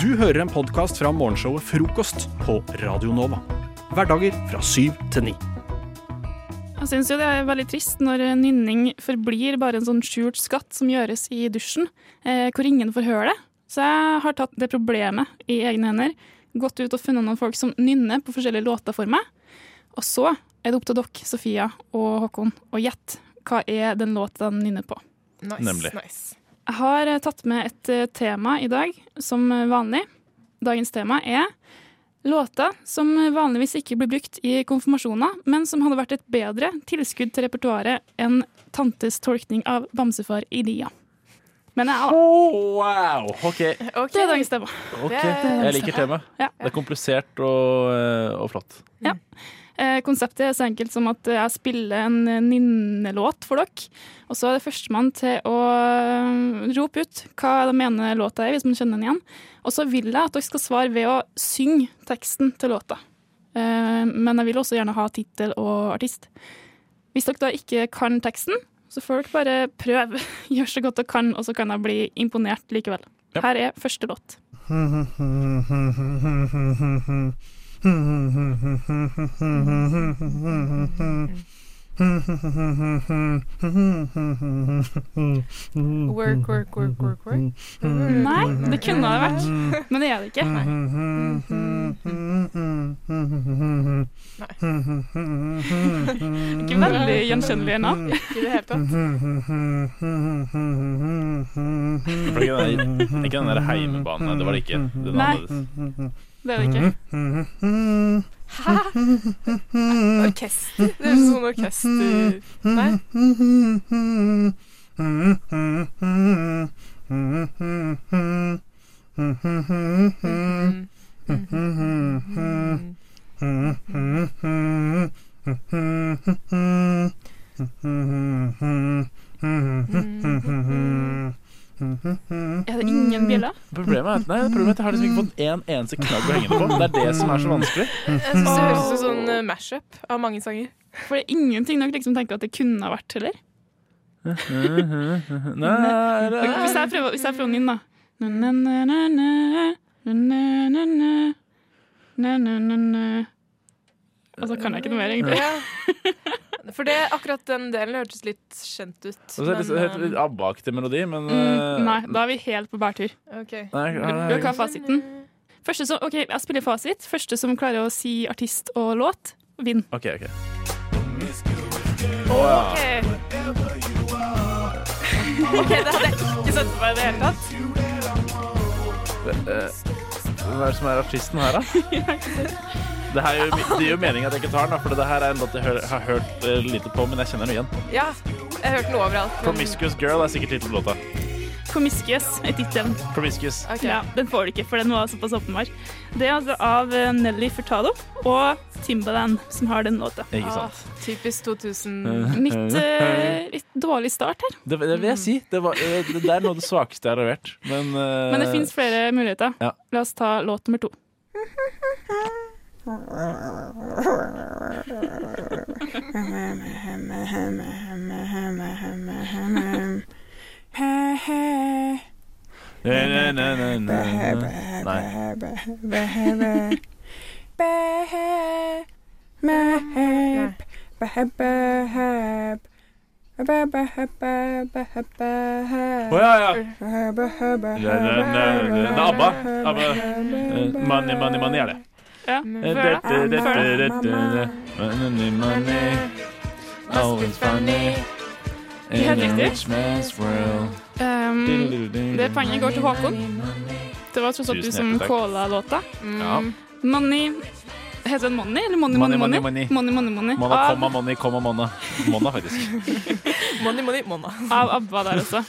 Du hører en podkast fra morgenshowet Frokost på Radio Nova. Hverdager fra syv til ni. Jeg syns jo det er veldig trist når nynning forblir bare en sånn skjult skatt som gjøres i dusjen, eh, hvor ingen får høre det. Så jeg har tatt det problemet i egne hender, gått ut og funnet noen folk som nynner på forskjellige låter for meg. Og så er det opp til dere, Sofia og Håkon, å gjette hva er den låta de nynner på. Nice, Nemlig. nice. Jeg har eh, tatt med et eh, tema i dag, som vanlig. Dagens tema er låter som vanligvis ikke blir brukt i konfirmasjoner, men som hadde vært et bedre tilskudd til repertoaret enn tantes tolkning av Bamsefar i lia. Men jeg, oh, wow! OK. Ok. Det er dagens tema. ok. Er- Jeg liker temaet. Ja. Det er komplisert og, eh, og flott. Eh, konseptet er så enkelt som at jeg spiller en eh, nynnelåt for dere. Og så er det førstemann til å eh, rope ut hva de mener låta er, hvis man kjenner den igjen. Og så vil jeg at dere skal svare ved å synge teksten til låta. Eh, men jeg vil også gjerne ha tittel og artist. Hvis dere da ikke kan teksten, så får dere bare prøve. Gjør så godt dere kan, og så kan jeg bli imponert likevel. Her er første låt. Work, work, work, work, work. Nei, det kunne det vært, men det er det ikke. Ikke veldig gjenkjennelige navn. Ikke i det hele tatt. Ikke den der heimebanen. Det var det ikke. Den Nei. Det er det ikke. Hæ? Orkester? Det er sånn orkester Nei? Er hadde ingen bjeller? Problemet er at nei, problemet er at jeg har liksom ikke fått en eneste knagg å henge det på. Det er det som er så vanskelig. Jeg synes det høres ut som sånn mash-up av mange sanger. For det er ingenting dere liksom tenker at det kunne ha vært heller. Nei, Hvis jeg prøver, hvis jeg prøver den inn, da. Na-na-na-na-na, na-na-na-na, na-na-na-na. Og kan jeg ikke noe mer, egentlig. Ja. For det, akkurat den delen hørtes litt kjent ut. Det er litt- men, litt ABBA-aktig melodi, men Mm, eh, nei, da er vi helt på bærtur. Okay. ok. nei, dere ha fasiten? Første som, ok, Jeg spiller fasit. Første som klarer å si artist og låt, vinner. OK, OK. Ok. Ok, det hadde jeg ikke sett for meg i det hele tatt. Eh, Hvem er det som er artisten her, da? Det, her er jo, det gir jo mening at jeg ikke tar den, da, for det her er en låt jeg har hørt eh, lite på, men jeg kjenner den igjen. Ja, jeg har hørt den overalt. men- Promiscuous Girl er sikkert tittelen på låta. Promiscuous er tittelen. Promiscuous. Okay. Ja, den får du ikke, for den var såpass åpenbar. Det er altså av eh, Nelly Furtado og Timbaland som har den låta. Ikke Ah, sant? typisk 2000. Litt, eh, litt dårlig start her, Det, det vil jeg si. Det, var, eh, det det er noe av det svakeste jeg har levert. Men, eh, men det fins flere muligheter. Ja. La oss ta låt nummer to. Å ja, ja. Det er- er ABBA. ABBA. Mani, Money, money, money er det. Ja, Eh, før det. det- det- Før det. det- det- det- Money, money. Always funny. Helt riktig. Um, det poenget går til Håkon. Det var tross alt du som calla låta. Ja. Money Heter den Money eller Money Money, Money money, Money? Money, money, money. money Money, komma, money, komma, monna. Monna, faktisk. Money, money, monna. av ABBA der også.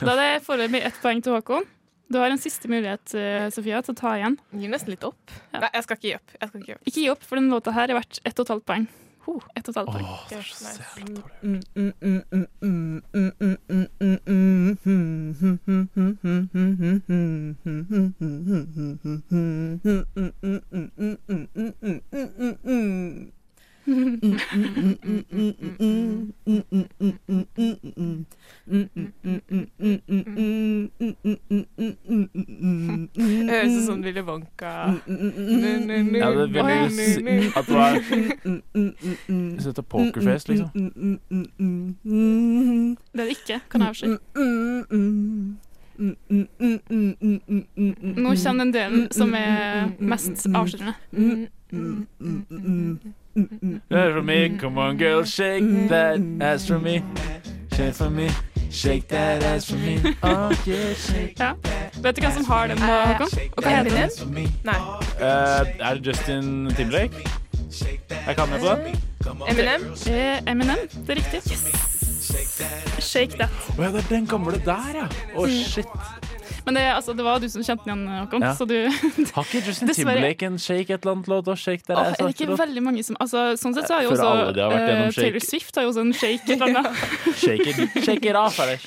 Da er det foreløpig ett poeng til Håkon. Du har en siste mulighet, eh, Sofia, til å ta igjen. Gir nesten litt opp. Ja. Nei, jeg skal ikke gi opp. Jeg skal ikke gi opp. Ikke gi opp, for den låta her er verdt ett og et halvt poeng. Ho, ett og et halvt poeng. Åh, det er så jævla dårlig. Det høres ut som Willy Wonka. Ja, det er veldig si- At det var Hvis det heter pokerface, liksom. Det er det ikke, kan jeg avsløre. Nå kommer den delen som er mest avslørende. That's for me, come on girl, shake that ass for me. Shake for me, shake that ass for me. Oh yeah, shake Ja. Vet du hvem som har den, Håkon? Og hva heter den? Nei. Uh, er det Justin Timberlake? Jeg kan med på den. Eminem? Eh, Eminem, det er riktig. Shake that. Å ja, det er den gamle der, ja. Å, shit. Men det, altså, det var du som kjente den igjen, Håkon. Ja. Så du Har ikke Justin. Timberlake en shake et eller annet låt? Og shake der? Åh, er det ikke låt? veldig mange som altså, Sånn sett så har jo også alle har eh, shake. Taylor Swift har jo også en shake et eller annet. Shake it, shake it off, er det?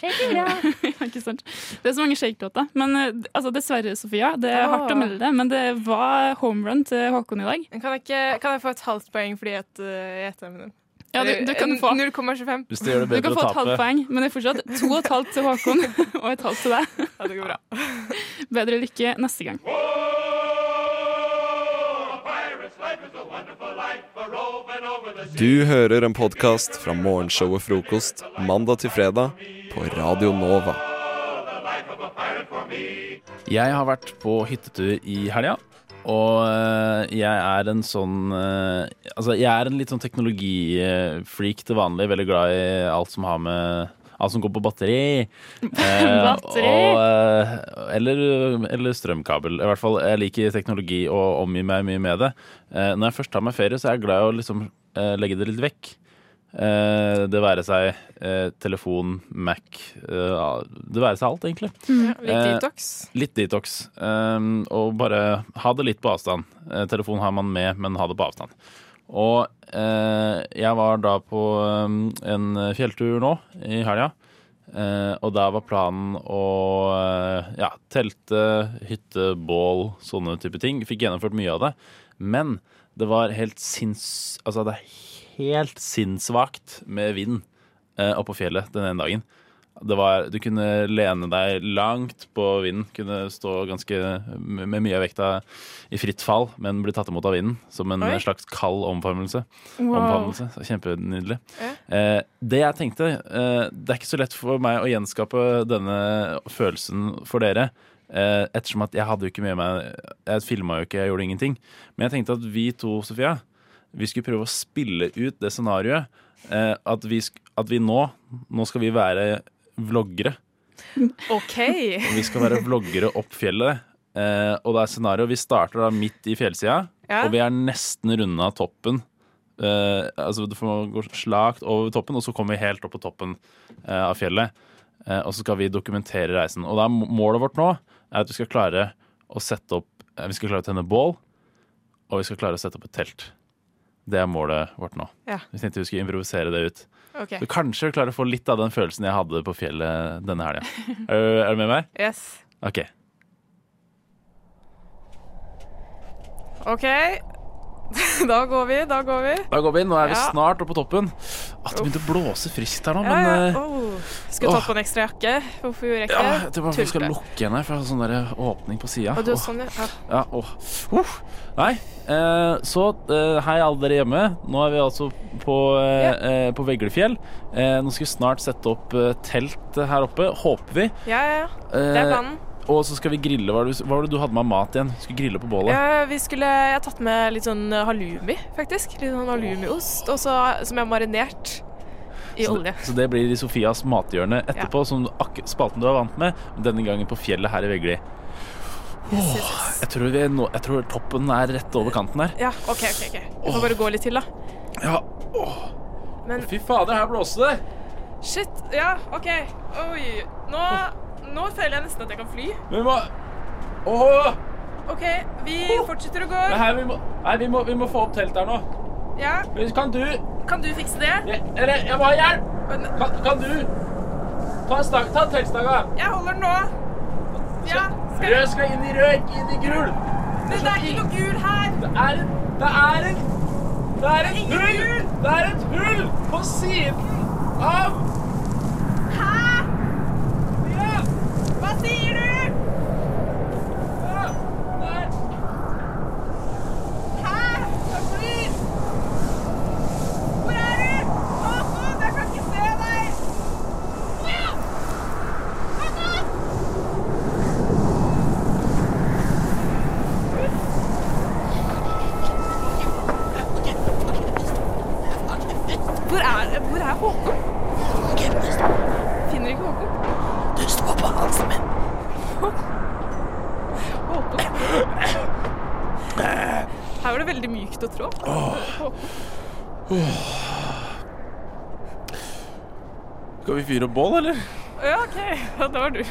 ikke sant? Det er så mange shake-låter. Men eh, altså, dessverre, Sofia, det er hardt å melde det, men det var homerun til Håkon i dag. Kan jeg, ikke, kan jeg få et halvt poeng fordi uh, jeg gjetter Eminem? Ja, du, du kan få 0,25. Hvis det gjør det du kan få et halvt poeng, men det er fortsatt to og et halvt til Håkon og et halvt til deg. Ja, det går bra. Bedre lykke neste gang. Du hører en podkast fra morgenshowet Frokost mandag til fredag på Radio Nova. Jeg har vært på hyttetur i helga. Og eh, jeg er en sånn eh, Altså, jeg er en litt sånn teknologifreak til vanlig. Veldig glad i alt som har med Alt som går på batteri. Eh, Batteri? Og, eller, eller strømkabel. I hvert fall, Jeg liker teknologi og omgir meg mye med det. Eh, når jeg først tar meg ferie, så er jeg glad i å liksom eh, legge det litt vekk. Eh, det være seg eh, telefon, Mac eh, Det være seg alt, egentlig. Ja, litt Eh, detox. Litt detox. Um, og bare ha det litt på avstand. Eh, telefon har man med, men ha det på avstand. Og eh, jeg var da på um, en fjelltur nå i helga. Eh, og da var planen å eh, ja, telte, hytte, bål, sånne type ting. Fikk gjennomført mye av det. Men det var helt sinns... Altså, det er helt sinnssvakt med vind eh, oppå fjellet den ene dagen. Det var, du kunne lene deg langt på vinden. Kunne stå ganske med med mye av vekta i fritt fall, men bli tatt imot av vinden. Som en Oi. slags kald omfavnelse. Wow. Kjempenydelig. Ja. Eh, det jeg tenkte eh, Det er ikke så lett for meg å gjenskape denne følelsen for dere. Eh, ettersom at jeg hadde jo ikke med meg Jeg filma jo ikke, jeg gjorde ingenting. Men jeg tenkte at vi to, Sofia, vi skulle prøve å spille ut det scenarioet. Eh, at, vi, at vi nå Nå skal vi være vloggere. OK. Vi skal være vloggere opp fjellet. Eh, og det er scenario Vi starter da midt i fjellsida, Ja. og vi er nesten runda toppen. Eh, altså Du får gå slakt over toppen, og så kommer vi helt opp på toppen eh, av fjellet. Eh, og så skal vi dokumentere reisen. Og da er målet vårt nå er at vi skal klare å sette opp eh, Vi skal klare å tenne bål, og vi skal klare å sette opp et telt. Det er målet vårt nå. Ja. Vi tenkte vi skulle improvisere det ut. Okay. Så kanskje du klarer å få litt av den følelsen jeg hadde på fjellet denne helga. Er, er du med meg? Yes. OK. OK. Da går vi, da går vi. Da går vi. Nå er vi Ja. snart oppe på toppen. At det begynte å blåse friskt her nå, Ja, men ja. ja. Oh. Skulle tatt på en ekstra jakke. Hvorfor gjorde jeg ja, ikke jeg tror bare vi skal lukke igjen her, for jeg har sånn der åpning på sida. Oh. sånn, ja. ja. Ja, åh. Nei, eh, så eh, hei alle dere hjemme. Nå er vi altså på, eh, Ja. eh, på Veglefjell. Eh, nå skal vi snart sette opp eh, telt her oppe, håper vi. Ja, ja, ja. Eh, Det er planen. Og så skal vi grille. Hva var, det, hva var det du hadde med mat igjen? Skulle grille på bålet? Ja, vi skulle, jeg har tatt med litt sånn halloumi, faktisk. Litt sånn halloumiost, som jeg har marinert i Så olje. det, så det blir i Sofias mathjørne etterpå, som ak spalten du er vant med. Denne gangen på fjellet her i Vegli. Yes, yes, yes. Jeg tror, vi nå, jeg tror toppen er rett over kanten her. Ja, OK, OK. ok. Vi får bare gå litt til, da. Ja, Men Fy fader, her blåser det! shit. Ja, OK. Oi. Nå, nå føler jeg nesten at jeg kan fly. Vi må Åh! OK, vi fortsetter å gå. Nei, vi, må, nei, vi, må, vi må få opp teltet her nå. Ja, Kan du Kan du fikse det? jeg, Eller, jeg må ha hjelp! Kan, kan du Ta, stag, ta teltstanga. jeg holder den nå. Ja, skal Rød skal inn i rød, ikke inn i gul. Men det er ikke noe gul her. Det er en Det er en Det er et hull! Det er et hull på siden av Hva sier du? Hæ? Hva flyr? Hvor er du? Håkon, jeg kan ikke se deg. Hvor er, hvor er Håkon? Finner ikke Håkon. Du står på halsen min. Håkon. Her var det veldig mykt å trå. Skal vi fyre opp bål, eller? Ja, OK. Ja, det var du.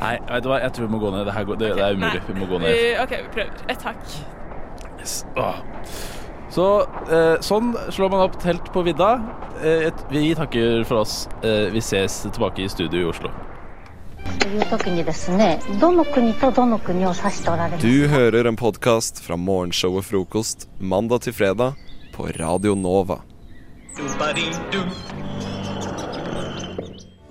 Nei, vet du hva, jeg tror vi må gå ned. Det, går, det, okay. det er umulig. Vi må gå ned. OK, vi prøver. Eh, et hakk. Yes. Så eh, sånn slår man opp telt på vidda. Eh, vi takker for oss. Eh, vi ses tilbake i studio i Oslo. Du hører en podkast fra morgenshow og frokost mandag til fredag på Radio Nova.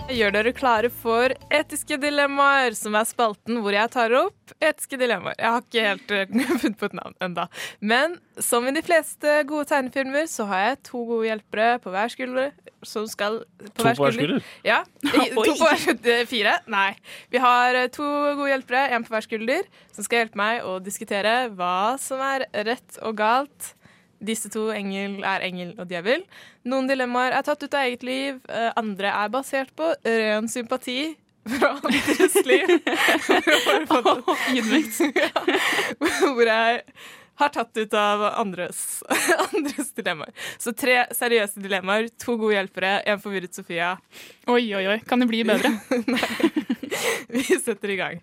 Gjør dere klare for etiske dilemmaer, som er spalten hvor jeg tar opp etiske dilemmaer. Jeg har ikke helt eh, funnet på et navn enda. Men som i de fleste gode tegnefilmer, så har jeg to gode hjelpere på hver skulder. Som skal To på hver skulder? Ja. I- To på hver skulder. Fire? Nei. Vi har eh, to gode hjelpere, én på hver skulder, som skal hjelpe meg å diskutere hva som er rett og galt. Disse to engel er engel og djevel. Noen dilemmaer er tatt ut av eget liv, eh, andre er basert på ren sympati fra andres liv. Ydmykt. Hvor jeg har tatt ut av andres, andres dilemmaer. Så tre seriøse dilemmaer, to gode hjelpere, en forvirret Sofia. Oi, oi, oi. Kan det bli bedre? Vi setter i gang.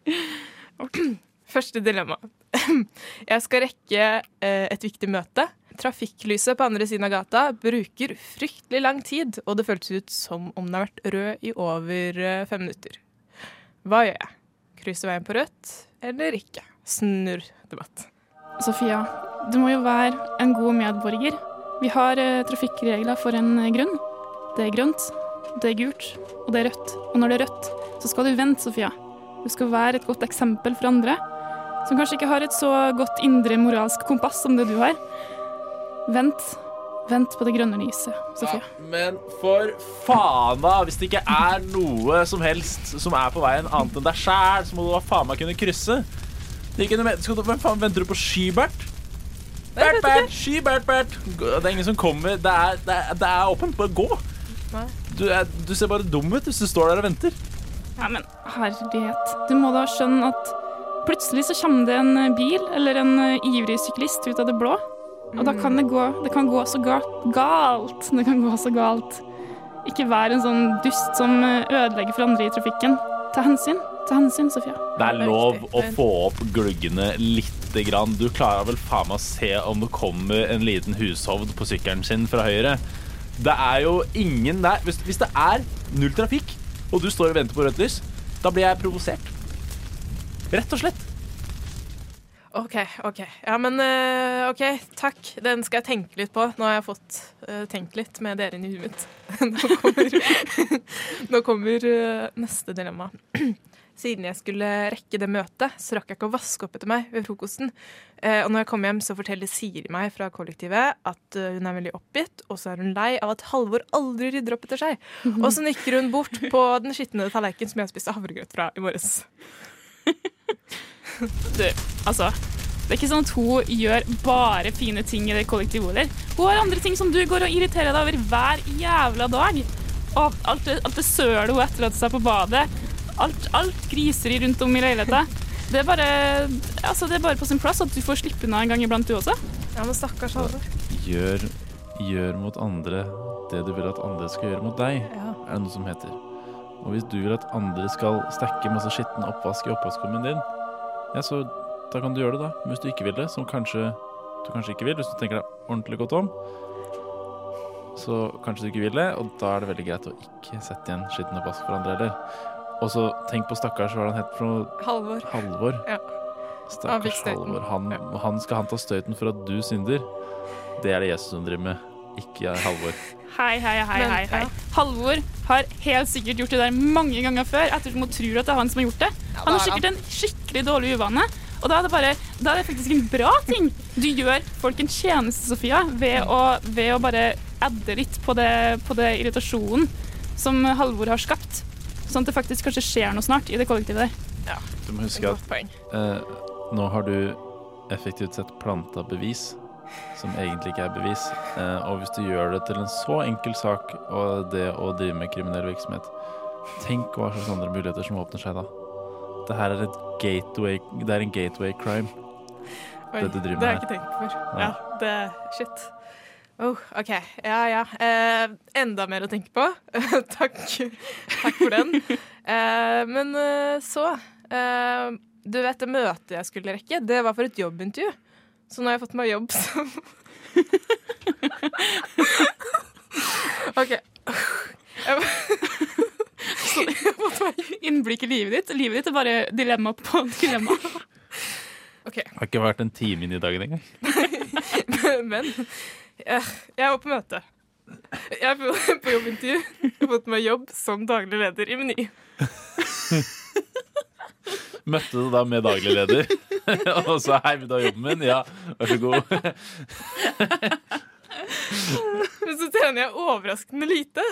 Første dilemma. Jeg skal rekke eh, et viktig møte. Trafikklyset på andre siden av gata bruker fryktelig lang tid, og det føltes ut som om den har vært rød i over eh, fem minutter. Hva gjør jeg? Krysser veien på rødt eller ikke? Snurr debatt. Sofia, du må jo være en god medborger. Vi har eh, trafikkregler for en eh, grunn. Det er grønt, det er gult, og det er rødt. Og når det er rødt, så skal du vente, Sofia. Du skal være et godt eksempel for andre, som kanskje ikke har et så godt indre moralsk kompass som det du har. Vent. Vent på det grønne lyset, Sofia. Men for faen, da! Hvis det ikke er noe som helst som er på veien annet enn deg sjæl, så må du da faen meg kunne krysse. Hvem faen venter du på Skybert? Bert, Bert, Skybert, Bert. Det er ingen som kommer. Det er, det er, det er åpent. Bare gå. Du, er, du ser bare dum ut hvis du står der og venter. Ja, men herlighet. Du må da skjønne at plutselig så kommer det en bil eller en eh, ivrig syklist ut av det blå. Og da kan det gå, det kan gå så galt, galt. Det kan gå så galt. Ikke vær en sånn dust som eh, ødelegger for andre i trafikken. Ta hensyn. Ta hensyn, Sofia. Det er er lov å få opp gluggene lite grann. Du klarer vel faen meg å se om det kommer en liten hushovd på sykkelen sin fra høyre. Det er jo ingen der. Hvis, hvis det er null trafikk, og du står og venter på rødt lys, da blir jeg provosert. Rett og slett. OK, OK. Ja, men eh, OK, takk. Den skal jeg tenke litt på. Nå har jeg fått uh, tenkt litt med dere inni huet mitt. Nå kommer, nå kommer uh, neste dilemma. Siden jeg skulle rekke det møtet, så rakk jeg ikke å vaske opp etter meg ved frokosten. Uh, og når jeg kom hjem, så forteller Siri meg fra kollektivet at hun er veldig oppgitt, og så er hun lei av at Halvor aldri rydder opp etter seg. Og så nikker hun bort på den skitne tallerkenen som jeg spiste havregrøt fra i morges. Du, altså. Det er ikke sånn at hun gjør bare fine ting i det kollektive heller. Hun har andre ting som du går og irriterer deg over hver jævla dag. Og alt alt det sølet hun etterlater seg på badet. Alt, alt griseri rundt om i leiligheten. Det er, bare, altså det er bare på sin plass at du får slippe unna en gang iblant, du også. Ja, men stakkars Halvor. Gjør, gjør mot andre det du vil at andre skal gjøre mot deg, Ja. er det noe som heter. Og hvis du vil at andre skal stekke masse skitten oppvask i oppvaskkummen din, ja, så da kan du gjøre det, da. Hvis du ikke vil det, som kanskje du kanskje ikke vil, hvis du tenker deg ordentlig godt om, så kanskje du ikke vil det, og da er det veldig greit å ikke sette igjen skitten pass for andre heller. Og så tenk på stakkars, hva han het for noe? Halvor. Halvor. Ja. Han Stakkars støyten. Halvor. Han, han skal han ta støyten for at du synder. Det er det Jesus som driver med, ikke Halvor. Hei, hei, hei, Men, hei, hei. ja. Halvor har helt sikkert gjort det der mange ganger før, ettersom hun tror at det er han som har gjort det. Han har sikkert en skikkelig dårlig uvane. Og da er det bare, da er det faktisk en bra ting. Du gjør folk en tjeneste, Sofia, ved å, ved å bare adde litt på det, på det irritasjonen som Halvor har skapt. Sånn at det faktisk kanskje skjer noe snart i det kollektivet der. Du må huske at eh, nå har du effektivt sett planta bevis som egentlig ikke er bevis. Eh, og hvis du gjør det til en så enkel sak, og det å drive med kriminell virksomhet Tenk hva slags andre muligheter som åpner seg da. Det her er et gateway Det er en gateway crime. Oi, det du driver med her. det har jeg ikke tenkt på før. Ja, det Shit. Oh, OK. Ja, ja. Eh, enda mer å tenke på. Takk. Takk for den. Eh, men eh, så eh, Du vet det møtet jeg skulle rekke, det var for et jobbintervju. Så nå har jeg fått meg jobb som OK. Jeg, har fått meg Innblikk i livet ditt. Livet ditt er bare dilemma på dilemma. OK. Har ikke vært en time inn i dagen engang. Men jeg, jeg var på møte. Jeg er på, på jobbintervju. Jeg har fått meg jobb som daglig leder i Meny. Møtte du da med daglig leder og så hei, vil du ha jobben min? Ja, vær så god. Men så tjener jeg overraskende lite.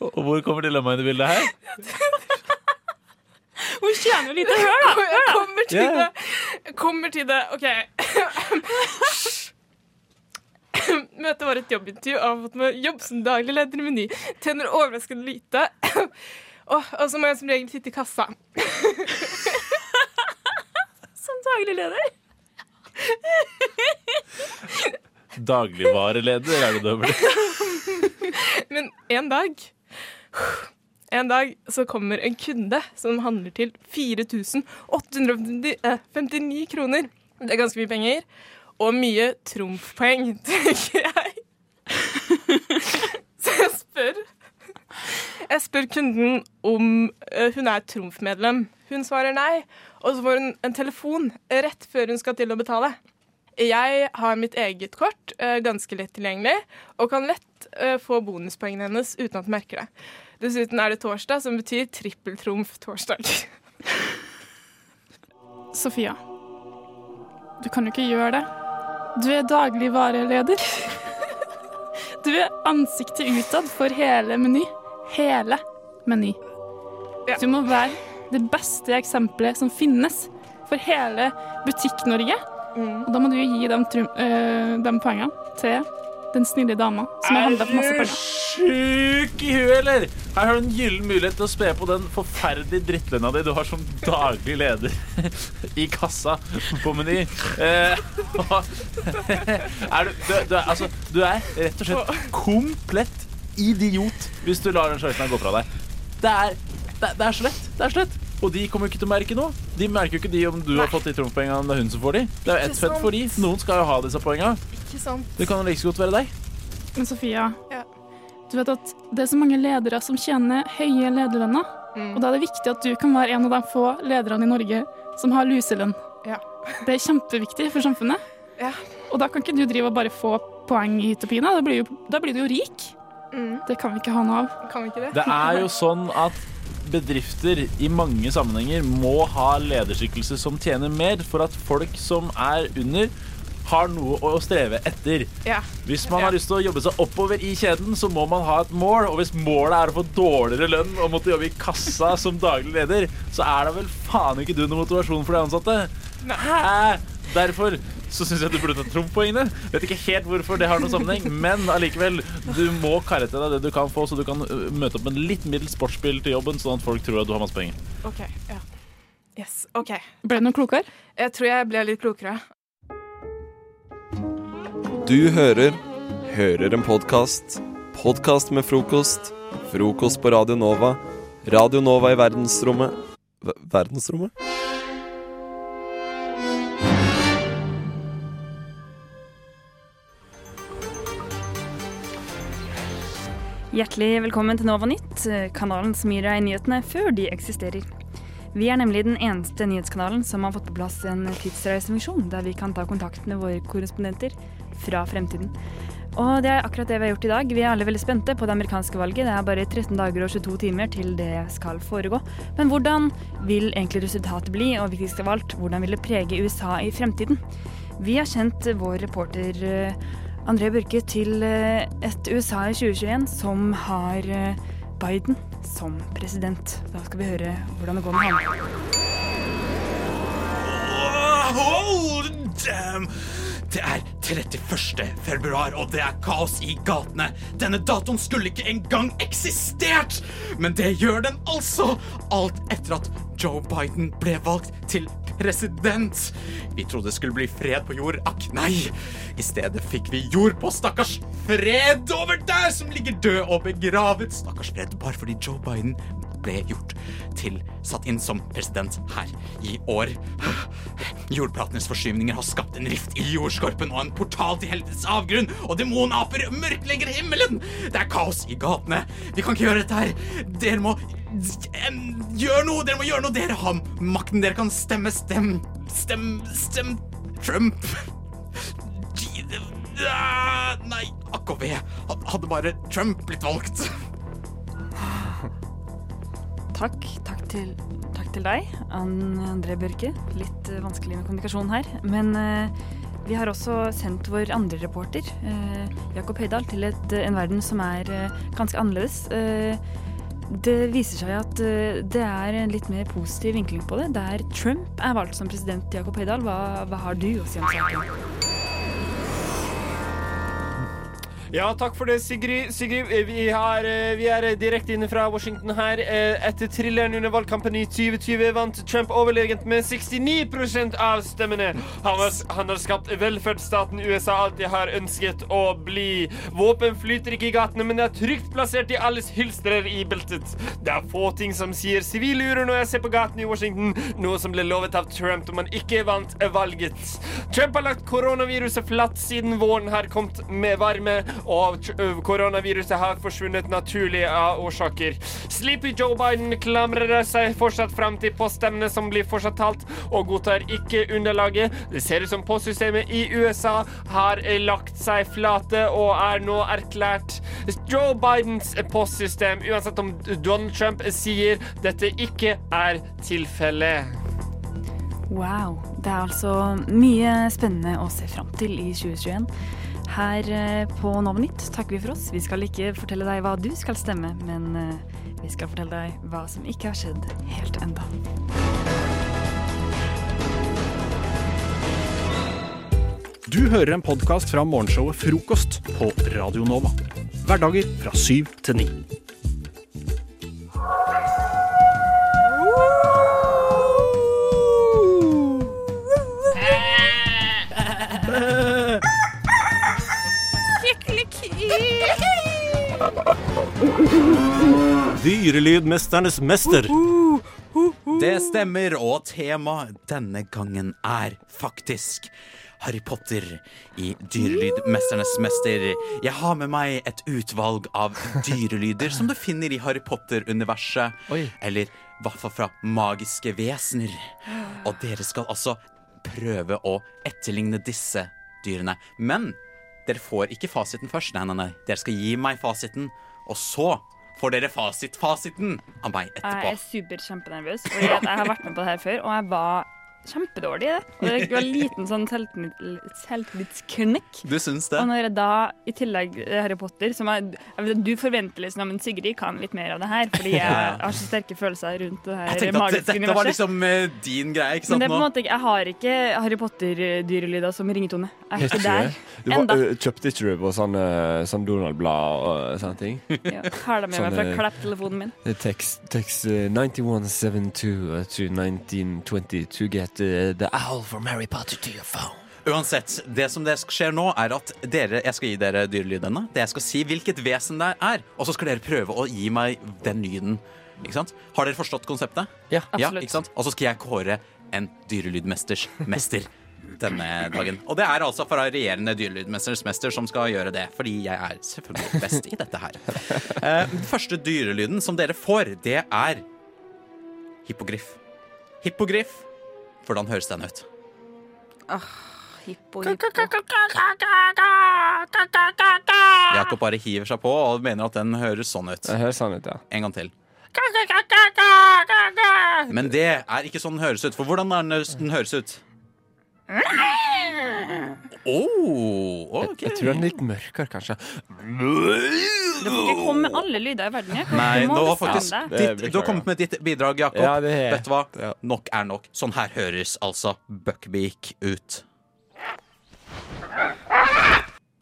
Og hvor kommer dilemmaet inn i bildet her? Hun tjener jo lite. Hør, da! Hør, da. kommer til det. Kommer til det. OK. Møtet var et jobbintervju, og har fått med jobb som daglig leder i Meny. Tjener overraskende lite. Og, og så må jeg som regel sitte i kassa. Som daglig leder. Dagligvareleder er det du har blitt. Men en dag En dag så kommer en kunde som handler til 4859 kroner. Det er ganske mye penger. Og mye trumfpoeng, tenker jeg. Spør Jeg spør kunden om eh, hun er trumfmedlem. Hun svarer nei, og så får hun en telefon rett før hun skal til å betale. Jeg har mitt eget kort, eh, ganske lett tilgjengelig, og kan lett eh, få bonuspoengene hennes uten at hun merker det. Dessuten er det torsdag, som betyr trippeltrumf-torsdag. Sofia, du kan jo ikke gjøre det. Du er dagligvareleder. Du er ansiktet utad for hele Meny. Hele Meny. Du må være det beste eksempelet som finnes for hele Butikk-Norge. Mm. Og da må du gi dem, trum, øh, dem poengene til den snille dama som har handla for masse penger. sjuk i huet, eller? Her har du en gyllen mulighet til å spe på den forferdelige drittlønna di du har som daglig leder i kassa på Meny. Eh, er du, du, du, er, altså, du er rett og slett komplett idiot hvis du lar den sjansen gå fra deg. Det er, det, det er så lett. Det er så lett. Og de kommer jo ikke til å merke noe. De merker jo ikke de om du har fått de trumfpoengene, det er hun som får de. Det er jo ett fett for de. Noen skal jo ha disse poengene. Ikke sant? Det kan jo like så godt være deg. Men Sofia, Ja. du vet at det er så mange ledere som tjener høye lederlønner. Mm. Og da er det viktig at du kan være en av de få lederne i Norge som har luselønn. Ja. Det er kjempeviktig for samfunnet. Ja. Og da kan ikke du drive og bare få poeng i hit og pine. Da blir, jo, da blir du jo rik. Mm. Det kan vi ikke ha noe av. Kan vi ikke det? Det er jo sånn at bedrifter i mange sammenhenger må ha lederskikkelse som tjener mer, for at folk som er under, har noe å streve etter. Ja. Hvis man Ja. har lyst til å jobbe seg oppover i kjeden, så må man ha et mål. Og hvis målet er å få dårligere lønn og måtte jobbe i kassa som daglig leder, så er da vel faen ikke du noen motivasjon for de ansatte. Nei. Derfor så syns jeg du burde ta trumfpoengene. Vet ikke helt hvorfor det har noen sammenheng, men allikevel, du må karre til deg det du kan få, så du kan møte opp med en litt middels sportsbil til jobben, sånn at folk tror at du har masse penger. OK. Ja. Yes. OK. Ble det noe klokere? Jeg tror jeg ble litt klokere. Du hører Hører en podkast. Podkast med frokost. Frokost på Radio Nova. Radio Nova i verdensrommet V Verdensrommet? Hjertelig velkommen til Nova Nytt, kanalen som gir deg nyhetene før de eksisterer. Vi er nemlig den eneste nyhetskanalen som har fått på plass en tidsreisefunksjon, der vi kan ta kontakt med våre korrespondenter fra fremtiden. Og det er akkurat det vi har gjort i dag. Vi er alle veldig spente på det amerikanske valget. Det er bare 13 dager og 22 timer til det skal foregå. Men hvordan vil egentlig resultatet bli, og viktigst av alt, hvordan vil det prege USA i fremtiden? Vi har kjent vår reporter eh, André Børke til eh, et USA i 2021 som har eh, Biden som president. Da skal vi høre hvordan det går med ham. Wow, damn! Det er 31. februar, og det er kaos i gatene. Denne datoen skulle ikke engang eksistert! Men det gjør den altså! Alt etter at Joe Biden ble valgt til president. Vi trodde det skulle bli fred på jord. Akk, nei! I stedet fikk vi jord på stakkars Fred over der, som ligger død og begravet. Stakkars Fred, bare fordi Joe Biden ble gjort til satt inn som president her i år. Jordplatenes forskyvninger har skapt en rift i jordskorpen og en portal til helvetes avgrunn, og demonaper mørklegger himmelen! Det er kaos i gatene. Vi kan ikke gjøre dette her. Dere må gjøre noe! Dere må gjøre noe! Dere har makten. Dere kan stemme. Stem Stem Stem Trump. Ah, Nei, AKV. Hadde bare Trump blitt valgt. Takk. Takk til, takk til deg, André Børke. Litt eh, vanskelig med kommunikasjon her. Men eh, vi har også sendt vår andre reporter, eh, Jakob Høydahl, til et, en verden som er eh, ganske annerledes. Eh, det viser seg at eh, det er en litt mer positiv vinkling på det. Der Trump er valgt som president, Jakob Høydahl, hva, hva har du å si om saken? Ja, takk for det, Sigrid. Sigrid, eh, vi, har, eh, vi er direkte inne fra Washington her. Eh, Etter thrilleren under valgkampen i 2020 vant Trump overlegent med 69% av stemmene. Han har, han har skapt velferdsstaten USA alltid har ønsket å bli. Våpen flyter ikke i gatene, men det er trygt plassert i alles hylstrer i beltet. Det er få ting som sier sivil når jeg ser på gaten i Washington, noe som ble lovet av Trump da man ikke vant valget. Trump har lagt koronaviruset flatt siden våren har kommet med varme, og koronaviruset har forsvunnet naturlig av årsaker. Sleepy Joe Biden klamrer seg fortsatt fram til poststemmene som blir fortsatt talt, og godtar ikke underlaget. Det ser ut som postsystemet i USA har lagt seg flate og er nå erklært Joe Bidens postsystem, uansett om Donald Trump sier dette ikke er tilfellet. Wow. Det er altså mye spennende å se fram til i 2021. Her eh, på Nova Nytt takker vi for oss. Vi skal ikke fortelle deg hva du skal stemme, men eh, vi skal fortelle deg hva som ikke har skjedd helt enda. Du hører en podkast fra morgenshowet Frokost på Radio Nova. Hverdager fra syv til ni. Dyrelydmesternes mester. Det stemmer, og temaet denne gangen er faktisk Harry Potter i Dyrelydmesternes mester. Jeg har med meg et utvalg av dyrelyder som du finner i Harry Potter-universet. Eller i hvert fall fra magiske vesener. Og dere skal altså prøve å etterligne disse dyrene. Men dere får ikke fasiten først. Nei, nei, nei. Dere skal gi meg fasiten, og så får dere fasit-fasiten av meg etterpå. Jeg er er superkjempenervøs, jeg har vært med på det her før, og jeg var kjempedårlig i det. Og det var en liten sånn selvtillit- selvtillitsknekk. Du syns det? Og når jeg da, i tillegg eh, Harry Potter som er, jeg vet, Du forventer liksom men Sigrid kan litt mer av det her, fordi jeg har så sterke følelser rundt det Jeg her tenkte at dette var liksom uh, din greie, ikke sant? Men det er på en måte jeg har ikke Harry Potter-dyrelyder som ringetone. Jeg er ikke der Du var, enda. kjøpte ikke du på sånn, ø, sånn Donald-blad og sånne ting? Ja, har det med meg fra eh, klapptelefonen min. Text, text uh, 9172 to 1920 to get uh, the owl from Harry Potter to your phone. Uansett, det som det skjer nå, er at dere, jeg skal gi dere dyrelydene. Det jeg skal si hvilket vesen det er, og så skal dere prøve å gi meg den lyden. Ikke sant? Har dere forstått konseptet? Ja. ja Absolutt. ikke sant? Og så skal jeg kåre en dyrelydmesters mester denne dagen. Og det er altså fra regjerende dyrelydmesters mester som skal gjøre det, fordi jeg er selvfølgelig best i dette her. Eh, den første dyrelyden som dere får, det er hippogriff. Hippogriff. Hvordan høres den ut? Ah, hippo, hippo. Jakob bare hiver seg på og mener at den høres sånn ut. Det høres sånn ut, ja. En gang til. Men det er ikke sånn den høres ut. For hvordan er den den høres ut? Oh, ok. Jeg tror den er litt mørkere, kanskje. Du får ikke komme med alle lyder i verden. Nei, Du må nå var faktisk ditt, Du har kommet med ditt bidrag, Jakob. Ja, er- Vet du hva? Ja. Nok er nok. Sånn her høres altså Buckbeak ut.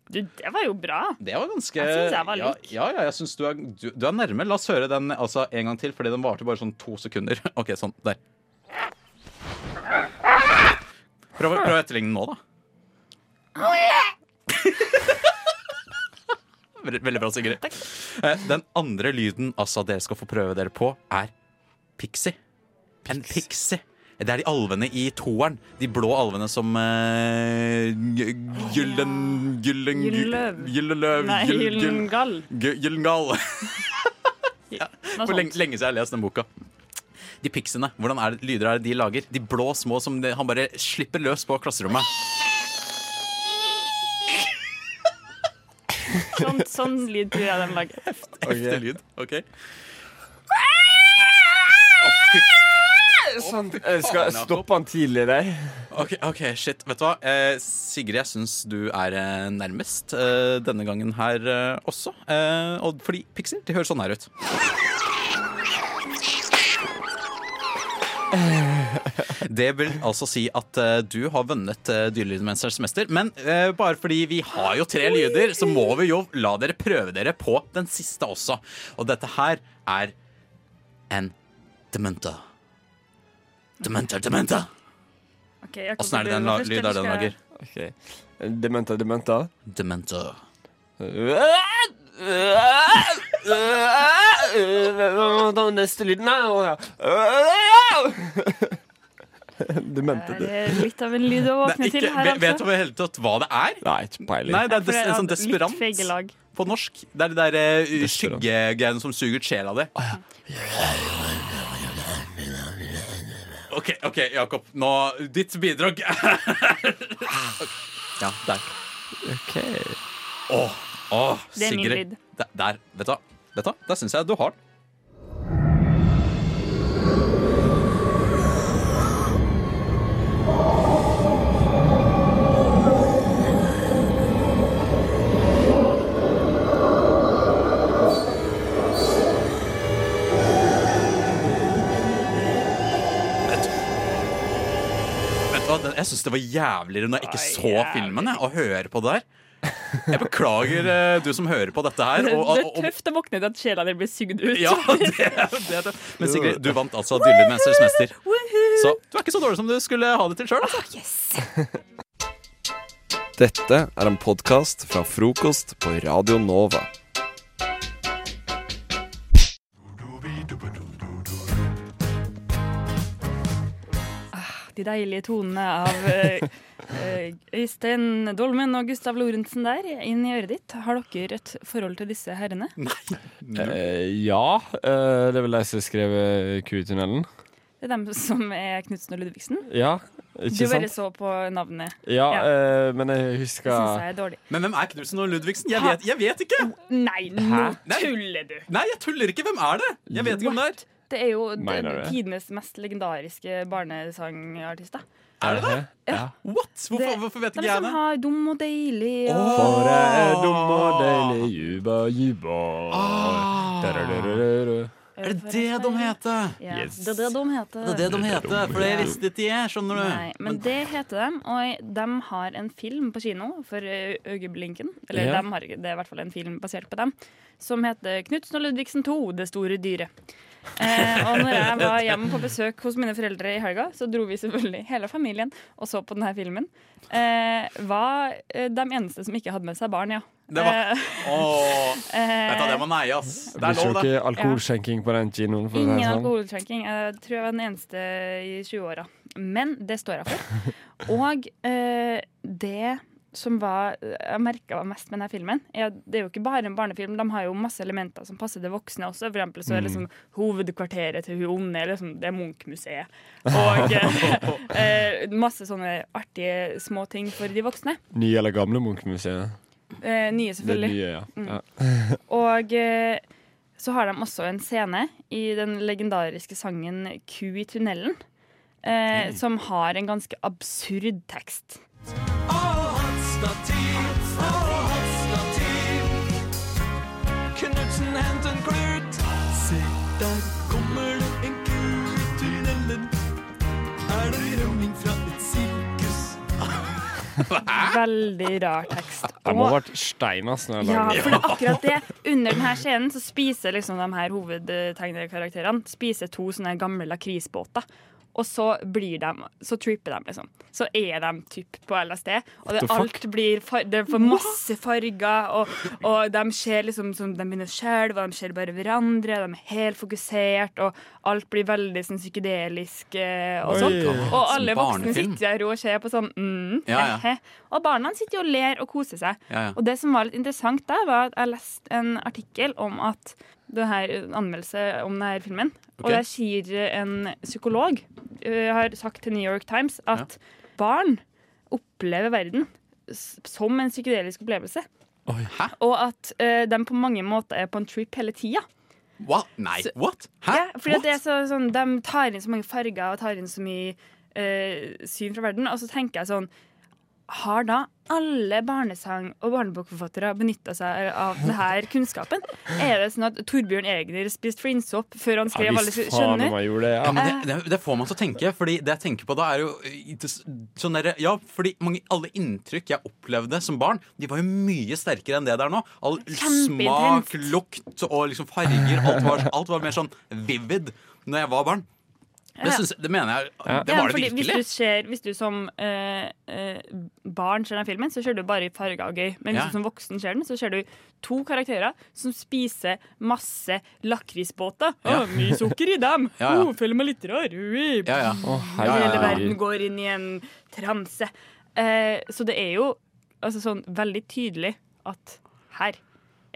Du, det var jo bra. Det var ganske Jeg synes jeg var ja, lik. ja, ja, jeg synes du er, du, du er nærme. La oss høre den altså, en gang til, fordi den varte bare sånn to sekunder. OK, sånn. Der. Prøv, prøv å etterligne den nå, da. Veldig bra, Sigrid. Takk. Den andre lyden altså dere skal få prøve dere på, er pixie. En pixie. Det er de alvene i toeren. De blå alvene som uh, Gyllen... Gyllen... Gyllenløv. Gyllenløv. Nei, gyll- gyll- Gyllengall. Gyllengall. For lenge, lenge siden jeg har lest den boka. De pixiene, hvordan er det, lyder er det de lager? De blå små som de, han bare slipper løs på klasserommet. Sånn, sånn lyd tror jeg den lager. Ekte lyd. OK. Sånn, jeg skal stoppe han tidlig der. Ok, ok, shit. Vet du hva? Eh, Sigrid, jeg syns du er eh, nærmest eh, denne gangen her eh, også. Eh, og fordi pixier, de høres sånn her ut. Det vil altså si at uh, du har vunnet uh, Dyrelydmesterens mester. Men uh, bare fordi vi har jo tre lyder, så må vi jo la dere prøve dere på den siste også. Og dette her er en dementa. Dementa, dementa. Ok, Jakob, Åssen er det den du la- først, lyd er den lager? Okay. Dementa, dementa. Dementa. Ta Neste lyd Nei, å mente Det er litt av en lyd å Det våkne til her, vet, vet du altså. i det hele tatt hva det er? Nei, ikke peiling. Nei, det er des, en sånn desperant på norsk. Det er de der uh, skyggegreiene som suger ut sjela di. OK, ok, Jakob. Nå Ditt bidrag Ja, der. Ok. Åh, åh, Det er min lyd. Der, du? Vet du hva? Der syns jeg du har den. Jeg syns det var jævligere når jeg ikke så filmen, jeg, å høre på det der. Jeg beklager eh, du som hører på dette her. Det Og, og, er og, tøft å våkne til at sjela di blir sugd ut. ja, det, det, det. Men Sigrid, du vant altså Dyrlydmesterens mester. Så du er ikke så dårlig som du skulle ha det til sjøl. Altså. Dette er en podkast fra frokost på Radio Nova. De deilige tonene av eh, eh, Øystein Dolmen og Gustav Lorentzen der inn i øret ditt. Har dere et forhold til disse herrene? Eh, ja, eh, det er vel de som skrev Kutunnelen. Det er dem som er Knutsen og Ludvigsen. Ja, ikke Du bare sant? så på navnet. Ja, Ja. eh, men jeg Det husker syns jeg er dårlig. Men hvem er Knutsen og Ludvigsen? Jeg vet, jeg vet ikke! Nei, nå Nei. tuller du! Nei, jeg tuller ikke. Hvem er det? Jeg vet ikke hvem det er. Det er jo tidenes mest legendariske barnesangartister. Er det det? Ja. What? Hvorfor, Det- hvorfor vet De ikke jeg som det? har Dum og deilig og For det er dum og deilig, juba, juba. Ah. Er det det de heter? Ja, Yes. det er det de heter. Det er det de heter, for det visste ikke jeg, skjønner du. Nei, men det heter de, og de har en film på kino for øyeblinken. Eller Ja. de har det er i hvert fall en film basert på dem, som heter 'Knutsen og Ludvigsen 2 Det store dyret'. Eh, og når jeg var hjemme på besøk hos mine foreldre i helga, så dro vi selvfølgelig hele familien og så på denne filmen. Eh, var eh, de eneste som ikke hadde med seg barn, ja. Det var- Eh, Åh, eh, vet det må neie, ass. Det er blir lov, ikke det. noe alkoholskjenking på den kinoen. For Ingen sånn. alkoholskjenking. Jeg tror jeg var den eneste i 20-åra. Men det står jeg for. Og eh, det som var, jeg merka mest med denne filmen, er at det er jo ikke bare en barnefilm. De har jo masse elementer som passer til voksne også. For eksempel så er Mm. liksom hovedkvarteret til hun onde liksom, det er Munch-museet. Og eh, eh, masse sånne artige små ting for de voksne. Nye eller gamle Munch-museet? Eh, nye, Det selvfølgelig. nye, ja. Mm. ja. Og eh, så har de også en scene i den legendariske sangen 'Ku i tunnelen', eh, som har en ganske absurd tekst. Knutsen, hent en klut. Se, der kommer det en ku i tunnelen. Er det rømming fra et sirkus? Veldig rar tekst. Det må ha vært Steinas når jeg Ja, for det er akkurat det. Under denne scenen så spiser liksom de her hovedtegnerkarakterene Spiser to sånne gamle lakrisbåter. Og så blir de Så tripper de, liksom. Så er de typ på LSD. Og det, alt blir Det får masse farger, og, og de ser liksom som de begynner å skjelve, og de ser bare hverandre, de er helt fokusert, og alt blir veldig sånn psykedelisk eh, og Oi. sånn. Og alle voksne sitter der og ser på sånn mm, Ja, ja. Og barna sitter og ler og koser seg. Ja. Og det som var litt interessant der, var at jeg leste en artikkel om at det her, anmeldelse om denne filmen. Og Ok. der sier en psykolog uh, har sagt til New York Times at barn opplever verden som en psykedelisk opplevelse. Hæ? Og at uh, de på mange måter er på en trip hele tida. What? Nei, Så- what? Hæ? Ja, fordi at det er så, sånn, de tar inn så mange farger og tar inn så mye uh, syn fra verden. Og så tenker jeg sånn Har da alle barnesang- og barnebokforfattere benytta seg av denne kunnskapen? Er det sånn at Torbjørn Egner spiste flintsopp før han skrev alle skjønner? Ja, men det, det, det får man til å tenke. Fordi det jeg tenker på da er jo eh, sånn der, Ja, fordi mange, alle inntrykk jeg opplevde som barn, de var jo mye sterkere enn det der nå. All smak, lukt og liksom farger. Alt var, alt var mer sånn vivid når jeg var barn. Det, synes, det mener jeg Det Ja, var det fordi Hvis du, virkelig. ser, hvis du som eh, eh, barn ser den filmen, så ser du bare i farger og gøy. Men hvis Ja. du som voksen ser den, så ser du to karakterer som spiser masse lakrisbåter. Ja. Å, mye sukker i dem! Ja, ja. Oh, føler meg litt rar. Ui. Ja, ja. Å, Hele verden går inn i en transe. Eh, så det er jo altså, sånn veldig tydelig at her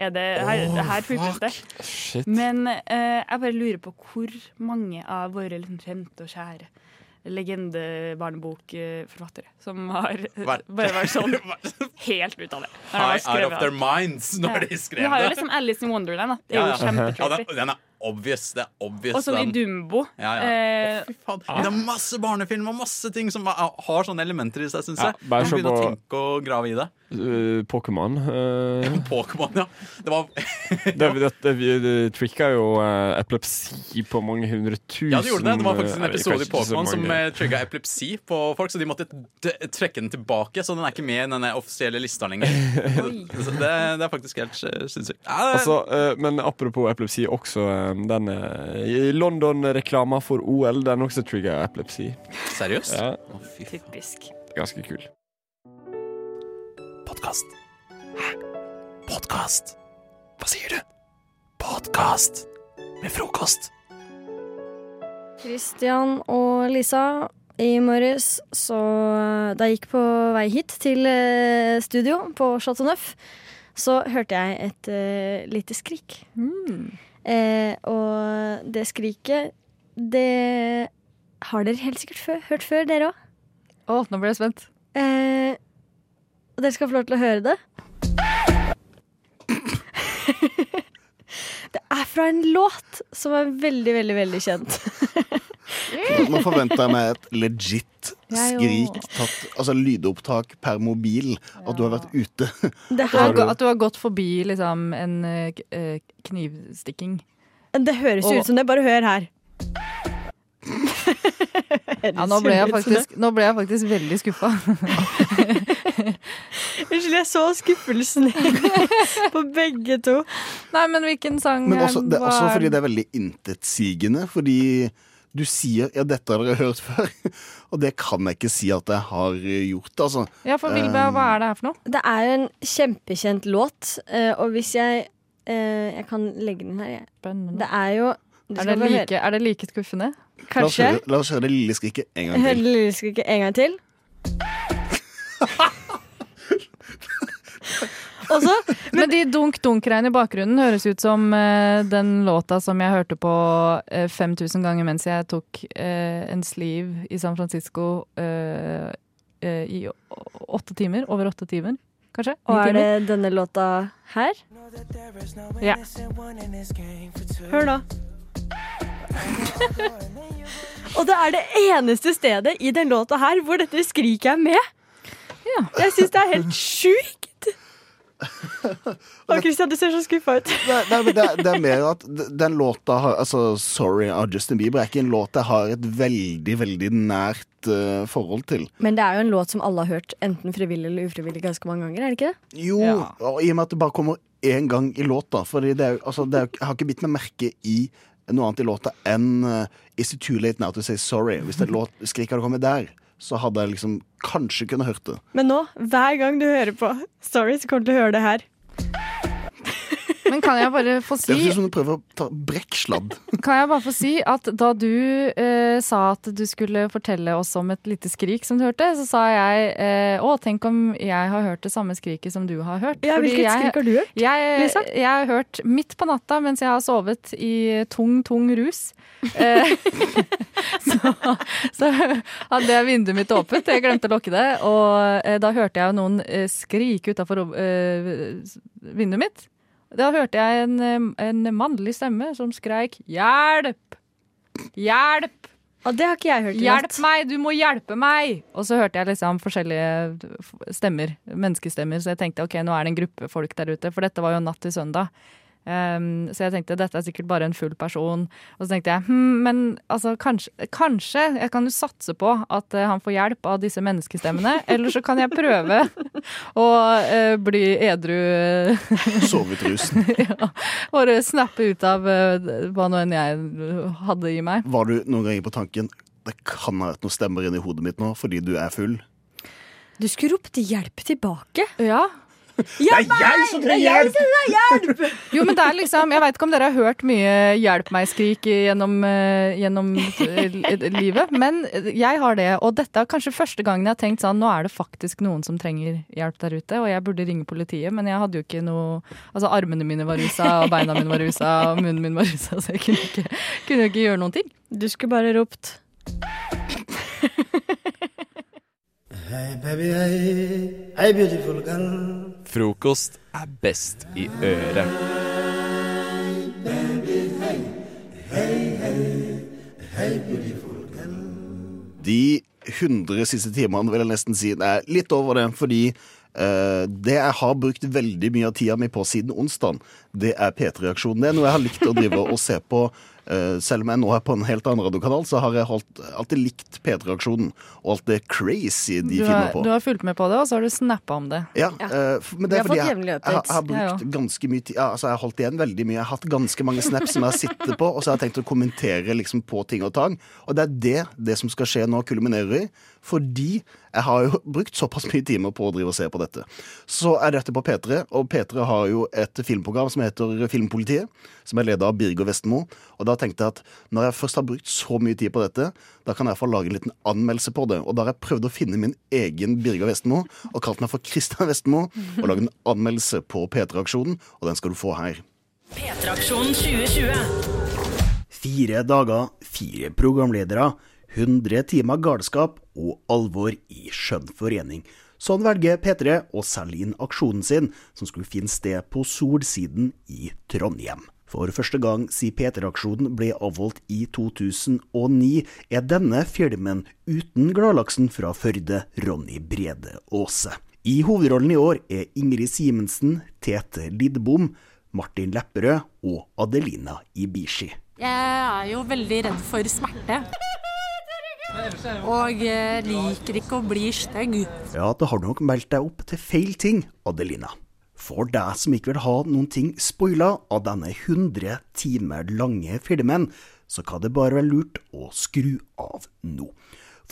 er det Her, oh, her trippes det. Shit. Men uh, jeg bare lurer på hvor mange av våre liksom, kjente og kjære legendebarnebokforfattere som har bare vært sånn helt ut av det. High out of their minds når Ja. de skrev Vi har jo liksom Alice in Wonderland. Da. Det er Ja, jo ja. Ja, den, den er obvious. Det er obvious Og sånn i. Dumbo. Ja, ja. Eh, Fy faen. Men det er masse barnefilm og masse ting som har har sånne elementer i seg, syns Ja, jeg. bare Man se begynner å på- tenke og grave i det. Uh, Pokémon. uh, Pokémon, ja. Det var det, det, det, det tricka jo uh, epilepsi på mange hundre tusen Ja, det gjorde det. Det var faktisk en episode i Pokémon som trigga epilepsi på folk, så de måtte d trekke den tilbake. Så den er ikke med i denne offisielle lista lenger. Det, det er faktisk helt sinnssykt. Ja, Altså, uh, men apropos epilepsi, også den uh, i London-reklama for OL, den også trigger epilepsi. Seriøst? Ja. Typisk. Ganske kul. Podkast. Hæ? Podkast? Hva sier du? Podkast med frokost. Christian og Lisa, i morges så Da jeg gikk på vei hit til eh, studio på Chateau Neuf, så hørte jeg et uh, lite skrik. Eh, og det skriket, det har dere helt sikkert før, hørt før, dere òg. Å, nå ble jeg spent. Eh, og dere skal få lov til å høre det. det er fra en låt som er veldig, veldig, veldig kjent. Nå forventer jeg meg et legit skrik, tatt, altså lydopptak per mobil, at du har vært ute. Det At du har, gå- at du har gått forbi liksom, en eh, eh, knivstikking. Det høres jo Og- ut som det. Bare hør her. Ja, nå ble jeg faktisk, nå ble jeg faktisk veldig skuffa. Unnskyld, jeg så skuffelsen på begge to. Nei, men hvilken sang Men også, det er også fordi det er veldig intetsigende. Fordi du sier 'ja, dette har dere hørt før', og det kan jeg ikke si at jeg har gjort. Altså. Ja, for hvil- hva, hva er det her for noe? Det er en kjempekjent låt, eh, og hvis jeg eh, Jeg kan legge den her, jeg. Det er jo Er det, like, er det like skuffende? La oss, Kanskje. høre, la oss høre det lille skriket en gang Hør til. det lille skriket en gang til. Men de dunk-dunk-greiene i bakgrunnen høres ut som uh, den låta som jeg hørte på uh, 5000 ganger mens jeg tok uh, en sleeve i San Francisco eh, eh, i åtte timer. Over åtte timer, kanskje? Og er det denne låta her? Ja. Hør nå. Og det er det eneste stedet i den låta her hvor dette skriket er med. Jeg syns det er helt sjukt. Å, Christian, du ser så skuffa ut. Nei, nei, men det, det er mer at den låta har, altså, 'Sorry' av Justin Bieber er ikke en låt jeg har et veldig, veldig nært uh, forhold til. Men det er jo en låt som alle har hørt, enten frivillig eller ufrivillig, ganske mange ganger. er det ikke det? Jo, og i og med at det bare kommer én gang i låta. Fordi det er, altså, det er, jeg har ikke bitt meg merke i noe annet i låta enn uh, 'Is it too late now to say sorry'? Hvis det låt, skriket hadde kommet der, så hadde jeg liksom kanskje kunne hørt det. Men nå, hver gang du hører på Stories, kommer du til å høre det her. Men kan jeg bare få Det si høres ut som du prøver å ta brekksladd. Kan jeg bare få si at da du eh, sa at du skulle fortelle oss om et lite skrik som du hørte, så sa jeg eh, å, tenk om jeg har hørt det samme skriket som du har hørt. Ja, hvilket jeg- skrik har du hørt, Jeg, Lisa? jeg har hørt midt på natta mens jeg har sovet i tung, tung rus. Eh, så, så hadde jeg vinduet mitt åpent, jeg glemte å lukke det, og eh, da hørte jeg noen eh, skrike utafor vinduet mitt. Da hørte jeg en, en mannlig stemme som skreik 'hjelp'! Hjelp! Og det har ikke jeg hørt i Hjelp meg! Du må hjelpe meg! Og så hørte jeg liksom forskjellige stemmer, menneskestemmer, så jeg tenkte ok, nå er det en gruppe folk der ute, for dette var jo natt til søndag. Um, så jeg tenkte dette er sikkert bare en full person. Og så tenkte jeg hm, men altså kanskje, kanskje jeg kan jo satse på at uh, han får hjelp av disse menneskestemmene. Eller så kan jeg prøve å uh, bli edru. Sove ut rusen. ja, bare snappe ut av uh, hva nå enn jeg hadde i meg. Var du noen ganger på tanken det kan ha vært noen stemmer inni hodet mitt nå fordi du er full? Du skulle ropt hjelp tilbake. Ja. Hjelp Det er jeg som trenger hjelp! Hjelp! Jo, men det er liksom Jeg veit ikke om dere har hørt mye 'hjelp meg'-skrik gjennom, eh, gjennom eh, livet, men jeg har det. Og dette er kanskje første gangen jeg har tenkt sånn Nå er det faktisk noen som trenger hjelp der ute, og jeg burde ringe politiet, men jeg hadde jo ikke noe Altså, armene mine var rusa, og beina mine var rusa, og munnen min var rusa, så jeg kunne ikke, kunne ikke gjøre noen ting. Du skulle bare ropt Hey baby, hey, hey beautiful girl. Frokost er best i øret. De 100 siste timene vil jeg nesten si er litt over det, fordi Uh, det jeg har brukt veldig mye av tida mi på siden onsdag, det er P3-aksjonen. Det er noe jeg har likt å drive og se på. Eh, selv om jeg nå er på en helt annen radiokanal, så har jeg holdt, alltid likt P3-aksjonen. Og alt det crazy de har, finner på. du har fulgt med på det, og så har du snappa om det. Ja, ja. Uh, men det er fordi jeg, jeg, har- jeg har brukt ganske mye tid ja, altså Jeg har holdt igjen veldig mye. Jeg har hatt ganske mange snaps som jeg har sittet på, og så har jeg tenkt å kommentere liksom på ting og tang. Og det er det det som skal skje nå, kulminerer i. Fordi jeg har jo brukt såpass mye timer på å drive og se på dette. Så er dette på P3, og P3 har jo et filmprogram som heter Filmpolitiet, som er ledet av Birger Vestmo. Og da tenkte jeg at når jeg først har brukt så mye tid på dette, da kan jeg få lage en liten anmeldelse på det. Og da har jeg prøvd å finne min egen Birger Vestmo, og kalt meg for Christian Vestmo, og lagd en anmeldelse på P3-aksjonen, og den skal du få her. P3aksjonen 2020. Fire dager, fire programledere, 100 timer galskap og alvor i skjønn forening. Sånn velger P3 å selge inn aksjonen sin, som skulle finne sted på Solsiden i Trondheim. For første gang siden P3-aksjonen ble avholdt i 2009, er denne filmen uten gladlaksen fra Førde, Ronny Brede Aase. I hovedrollen i år er Ingrid Simensen, Tete Lidbom, Martin Lepperød og Adelina Ibishi. Jeg er jo veldig redd for smerte. Og eh, liker ikke å bli stygg. Ja, da har du nok meldt deg opp til feil ting, Adelina. For deg som ikke vil ha noen ting spoila av denne 100 timer lange filmen, så kan det bare være lurt å skru av nå.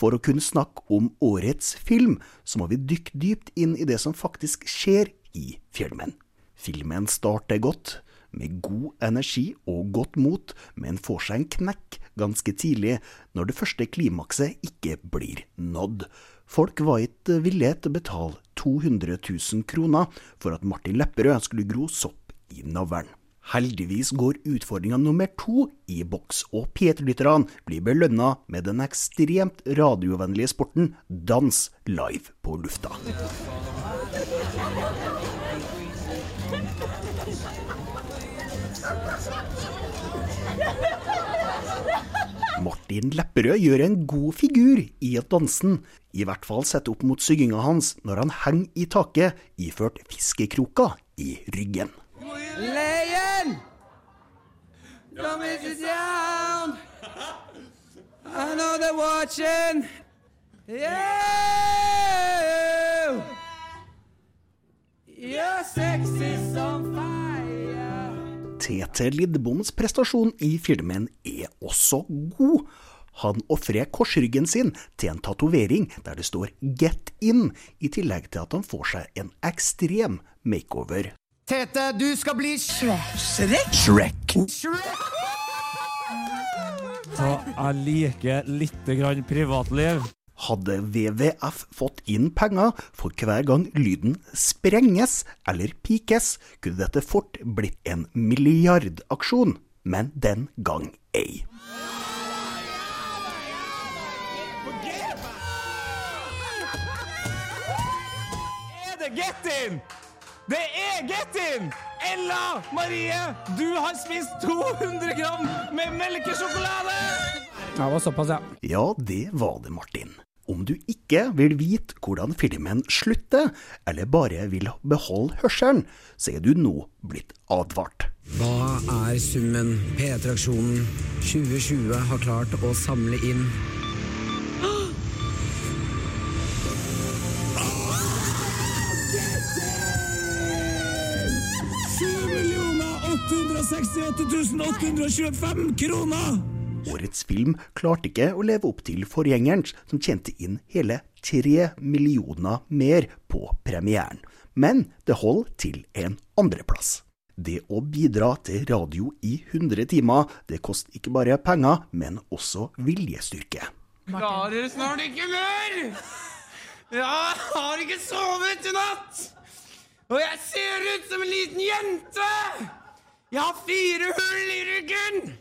For å kunne snakke om årets film, så må vi dykke dypt inn i det som faktisk skjer i filmen. Filmen starter godt, med god energi og godt mot, men får seg en knekk ganske tidlig når det første klimakset ikke blir nådd. Folk var ikke villige til å betale 200 000 kroner for at Martin Lepperød skulle gro sopp i navlen. Heldigvis går utfordringa nummer to i boks, og P3-lytterne blir belønna med den ekstremt radiovennlige sporten dans live på lufta. Martin Lepperød gjør en god figur i dansen, i hvert fall sett opp mot synginga hans når han henger i taket iført fiskekroka i ryggen. Leien! Don't it down. I know they're watching. Yeah! You're sexy is on TT Lidboms prestasjon i filmen er også god. Han ofrer korsryggen sin til en tatovering der det står 'Get In', i tillegg til at han får seg en ekstrem makeover. Tete, du skal bli Shrek. Shrek. Så jeg liker litt grann privatliv. Hadde WWF fått inn penger for hver gang lyden sprenges eller pikes, kunne dette fort blitt en milliardaksjon, men den gang ei. Er det Get In? Det er Get In! Ella Marie, du har spist 200 gram med melkesjokolade! Det var såpass, ja. Ja, det var det, Martin. Om du ikke vil vite hvordan filmen slutter, eller bare vil beholde hørselen, så er du nå blitt advart. Hva er summen P3-aksjonen 2020 har klart å samle inn? kroner! Årets film klarte ikke å leve opp til forgjengeren, som tjente inn hele tre millioner mer på premieren. Men det holder til en andreplass. Det å bidra til radio i 100 timer, det koster ikke bare penger, men også viljestyrke. Klarer snart ikke mer! Jeg har ikke sovet i natt! Og jeg ser ut som en liten jente! Jeg har fire hull i ryggen!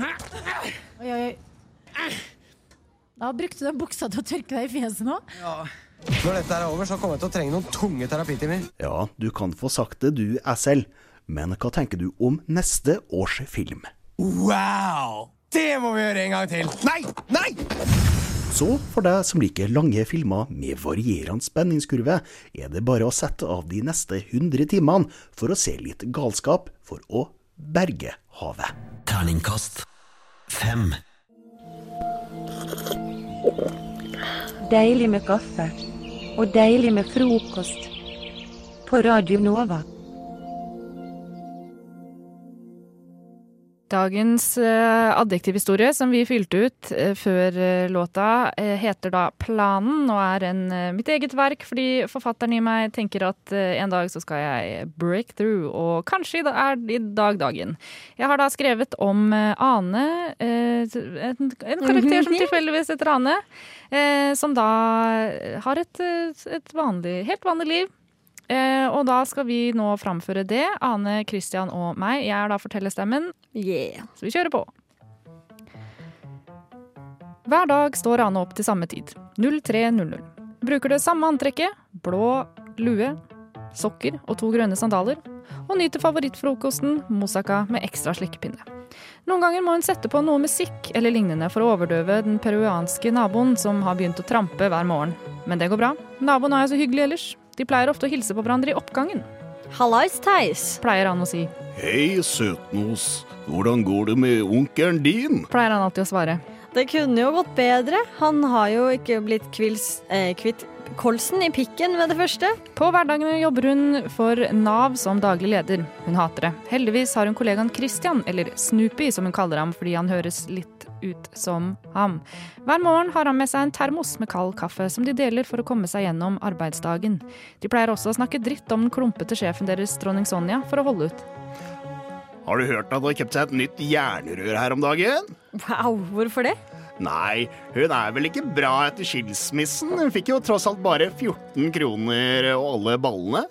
Oi, oi. Da brukte du den buksa til å tørke deg i fjeset nå? Når dette er over, så kommer jeg til å trenge noen tunge terapitimer. Ja, du kan få sagt det du er selv, men hva tenker du om neste års film? Wow! Det må vi gjøre en gang til! Nei! Nei! Så for deg som liker lange filmer med varierende spenningskurve, er det bare å sette av de neste 100 timene for å se litt galskap for å berge havet. Terningkast fem. Deilig med kaffe. Og deilig med frokost. På Radio Nova. Dagens eh, adjektivhistorie som vi fylte ut eh, før eh, låta, heter da Planen og er en, mitt eget verk, fordi forfatteren i meg tenker at en dag så skal jeg break through, og kanskje er i dag dagen. Jeg har da skrevet om Ane, en, karakter som tilfeldigvis heter Ane, som da har et, et vanlig, helt vanlig liv. Eh, og da skal vi nå framføre det. Ane, Christian og meg. Jeg er da fortellerstemmen. Så vi kjører på. Hver dag står Ane opp til samme tid. 03.00. Bruker det samme antrekket, blå lue, sokker og to grønne sandaler. Og nyter favorittfrokosten moussaka med ekstra slikkepinne. Noen ganger må hun sette på noe musikk eller lignende for å overdøve den peruanske naboen som har begynt å trampe hver morgen. Men det går bra. Naboen er jo så hyggelig ellers. De pleier ofte å hilse på hverandre i oppgangen. Hallais, Theis. Pleier han å si. Hei, søtnos. Hvordan går det med onkelen din? Pleier han alltid å svare. Det kunne jo gått bedre. Han har jo ikke blitt kvils, eh, kvitt kolsen i pikken med det første. På hverdagene jobber hun for Nav som daglig leder. Hun hater det. Heldigvis har hun kollegaen Christian, eller Snoopy som hun kaller ham fordi han høres litt ut som ham. Hver morgen har han med seg en termos med kald kaffe som de deler for å komme seg gjennom arbeidsdagen. De pleier også å snakke dritt om den klumpete sjefen deres, dronning Sonja, for å holde ut. Har du hørt at hun har kjøpt seg et nytt jernrør her om dagen? Wow, hvorfor det? Nei, hun er vel ikke bra etter skilsmissen. Hun fikk jo tross alt bare 14 kroner og alle ballene.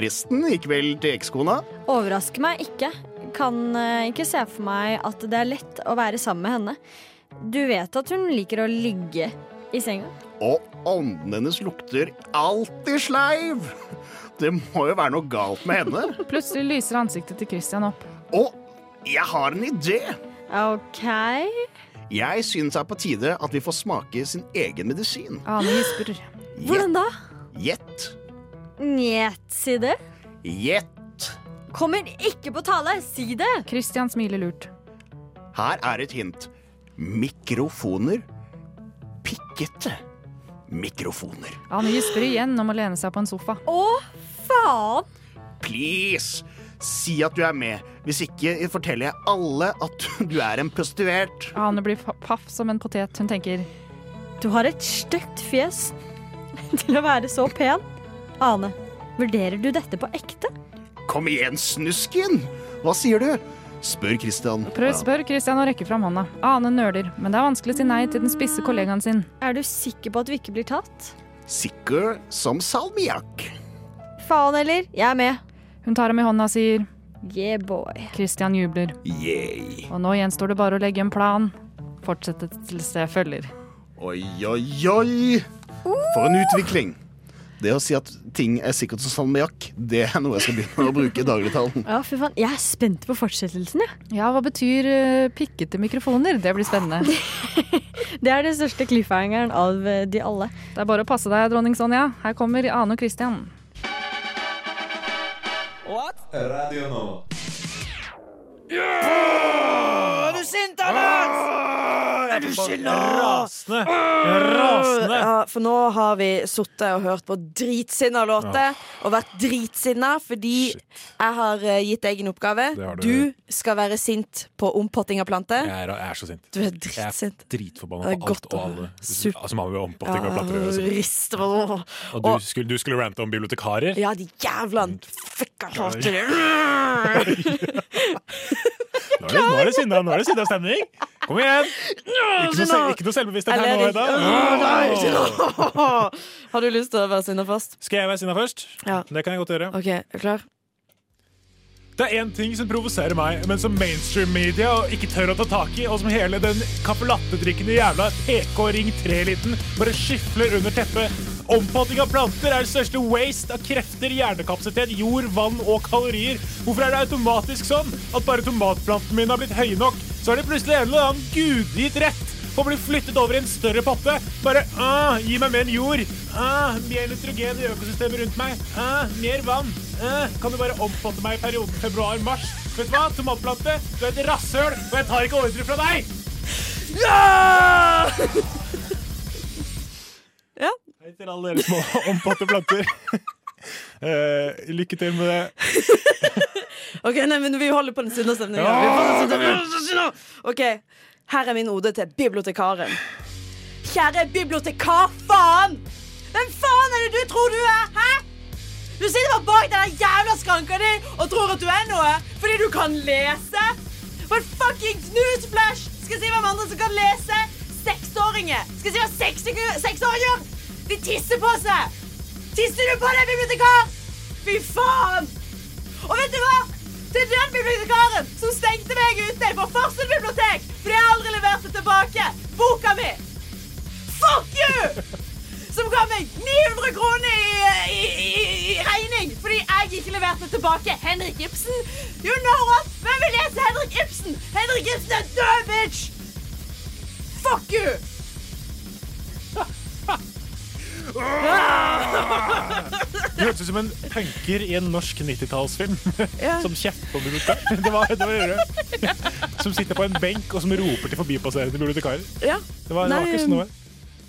Resten gikk vel til ekskona. Overrasker meg ikke. Kan eh, ikke se for meg at det er lett å være sammen med henne. Du vet at hun liker å ligge i senga? Og ånden hennes lukter alltid sleiv. Det må jo være noe galt med henne. Plutselig lyser ansiktet til Christian opp. Og jeg har en idé. OK. Jeg syns det er på tide at vi får smake sin egen medisin. Ane gisper. Hvordan da? Gjett. Njet, si det. Gjett. Kommer ikke på tale, si det! Christian smiler lurt. Her er et hint. Mikrofoner. Pikkete mikrofoner. Han gisper igjen om å lene seg på en sofa. Å, faen! Please, si at du er med. Hvis ikke forteller jeg alle at du er en prostituert. Ane blir paff som en potet. Hun tenker Du har et stygt fjes til å være så pen. Ane, vurderer du dette på ekte? Kom igjen, snusken! Hva sier du? Spør Christian. Prøv spør Christian å rekke fram hånda. Ane nøler, men det er vanskelig å si nei til den spisse kollegaen sin. Er du sikker på at du ikke blir tatt? Sikker som salmiakk. Faen heller, jeg er med. Hun tar ham i hånda og sier Yeah, boy. Christian jubler. Yay. Og nå gjenstår det bare å legge en plan. Fortsettelse følger. Oi, oi, oi! For en utvikling. Det å si at ting er sikkert som salmiakk, det er noe jeg skal begynne å bruke i dagligtalen. Ja, fy faen. Jeg er spent på fortsettelsen, jeg. Ja, hva betyr uh, pikkete mikrofoner? Det blir spennende. Det er den største cliffhangeren av uh, de alle. Det er bare å passe deg, dronning Sonja. Her kommer Ane og Christian. Radio Nova. Er du sint, Alex? Du sinna? Rasende. Rasende. Ja, for nå har vi sittet og hørt på dritsinna låter og vært dritsinna fordi jeg har eh, gitt deg en oppgave. Du. Du skal være sint på ompotting av planter. Jeg jeg er så sint. Du er dritsint. Jeg er dritforbanna på alt og alle som har med ompotting av planter å gjøre. Og du skulle, du skulle rante om bibliotekarer? Ja, de jævla fucka jeg hater det. Nå er det, nå er det sinna nå er det sinna stemning. Kom igjen! Ikke noe, selv, ikke noe selvbevissthet her nå, Hedda. Har du lyst til å være sinna først? Skal jeg være sinna først? Ja. Det kan jeg godt gjøre. OK, er du klar? Det er én ting som provoserer meg, men som mainstream-media ikke tør å ta tak i, og som hele den caffè jævla PK Ring 3-eliten bare skifler under teppet. Ompotting av planter er det største waste av krefter, hjernekapasitet, jord, vann og kalorier. Hvorfor er det automatisk sånn at bare tomatplantene mine har blitt høye nok, så er det plutselig en eller annen gudgitt rett på å bli flyttet over i en større potte? Bare ah, gi meg mer jord. Ah, mer nitrogen i økosystemet rundt meg. Ah, mer vann. Ah, kan du bare omfatte meg i perioden februar-mars? Vet du hva, tomatplante, du er et rasshøl, og jeg tar ikke ordre fra deg! Ja! ja. Hei til alle dere små omfatte planter. Uh, lykke til med det. Ok, nei, men Vi holder på den sinna stemninga. Ja! Ok, her er min ode til bibliotekaren. Kjære bibliotekar, faen! Hvem faen er det du tror du er? Hæ? Du sitter bare bak den jævla skranka di og tror at du er noe fordi du kan lese. For fucking newsflash! Skal jeg si hvem andre som kan lese? Seksåringer. Skal jeg si hva seks- seksåringer? De tisser på seg. Tisser du på deg, bibliotekar? Fy faen! Og vet du hva? Er den bibliotekaren som stengte meg ute på Farsund bibliotek fordi jeg aldri leverte tilbake boka mi. Fuck you! Som ga meg 900 kroner i, i, i, i regning fordi jeg ikke leverte tilbake Henrik Ibsen. You know what? Hvem vil lese Henrik Ibsen? Henrik Ibsen er død, bitch! Fuck you! Du hørtes ut som en punker i en norsk 90-tallsfilm Ja. som kjefter på bibliotekar. Det var det var. Som sitter på en benk og som roper til forbipasserende bibliotekarer. Ja. Det var, det var ikke sånn noe.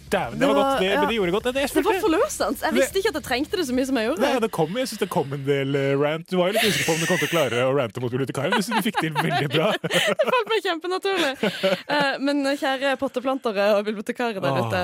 Dæven, det var godt. Det, ja. det gjorde godt. Det, var forløsende. Jeg visste ikke at jeg trengte det så mye som jeg gjorde. Nei, det kom, jeg synes det kom en del eh, rant. Du var jo litt usikker på om du kom til å klare å rante mot bibliotekaren. Du du fikk til veldig bra. Det falt meg kjempenaturlig. Eh, men kjære potteplantere og bibliotekarer der ute.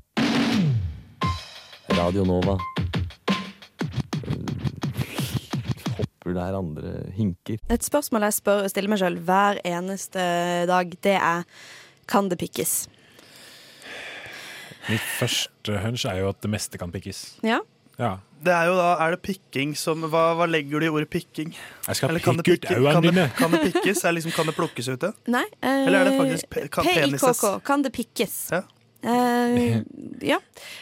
Radio Nova. Hopper der andre hinker. Et spørsmål jeg spør, stiller meg sjøl hver eneste dag, det er kan det pikkes? Mitt første hunch er jo at det meste kan pikkes. Ja. Ja. Det er jo da, er det pikking som Hva, hva legger du i ordet pikking? Jeg skal Eller pikke ut øynene kan det- dine. Kan det pikkes? Er liksom, kan det plukkes ute? Nei. eh, Eller er det faktisk pe- kan penises? PIKK. Kan det pikkes? Eh, ja.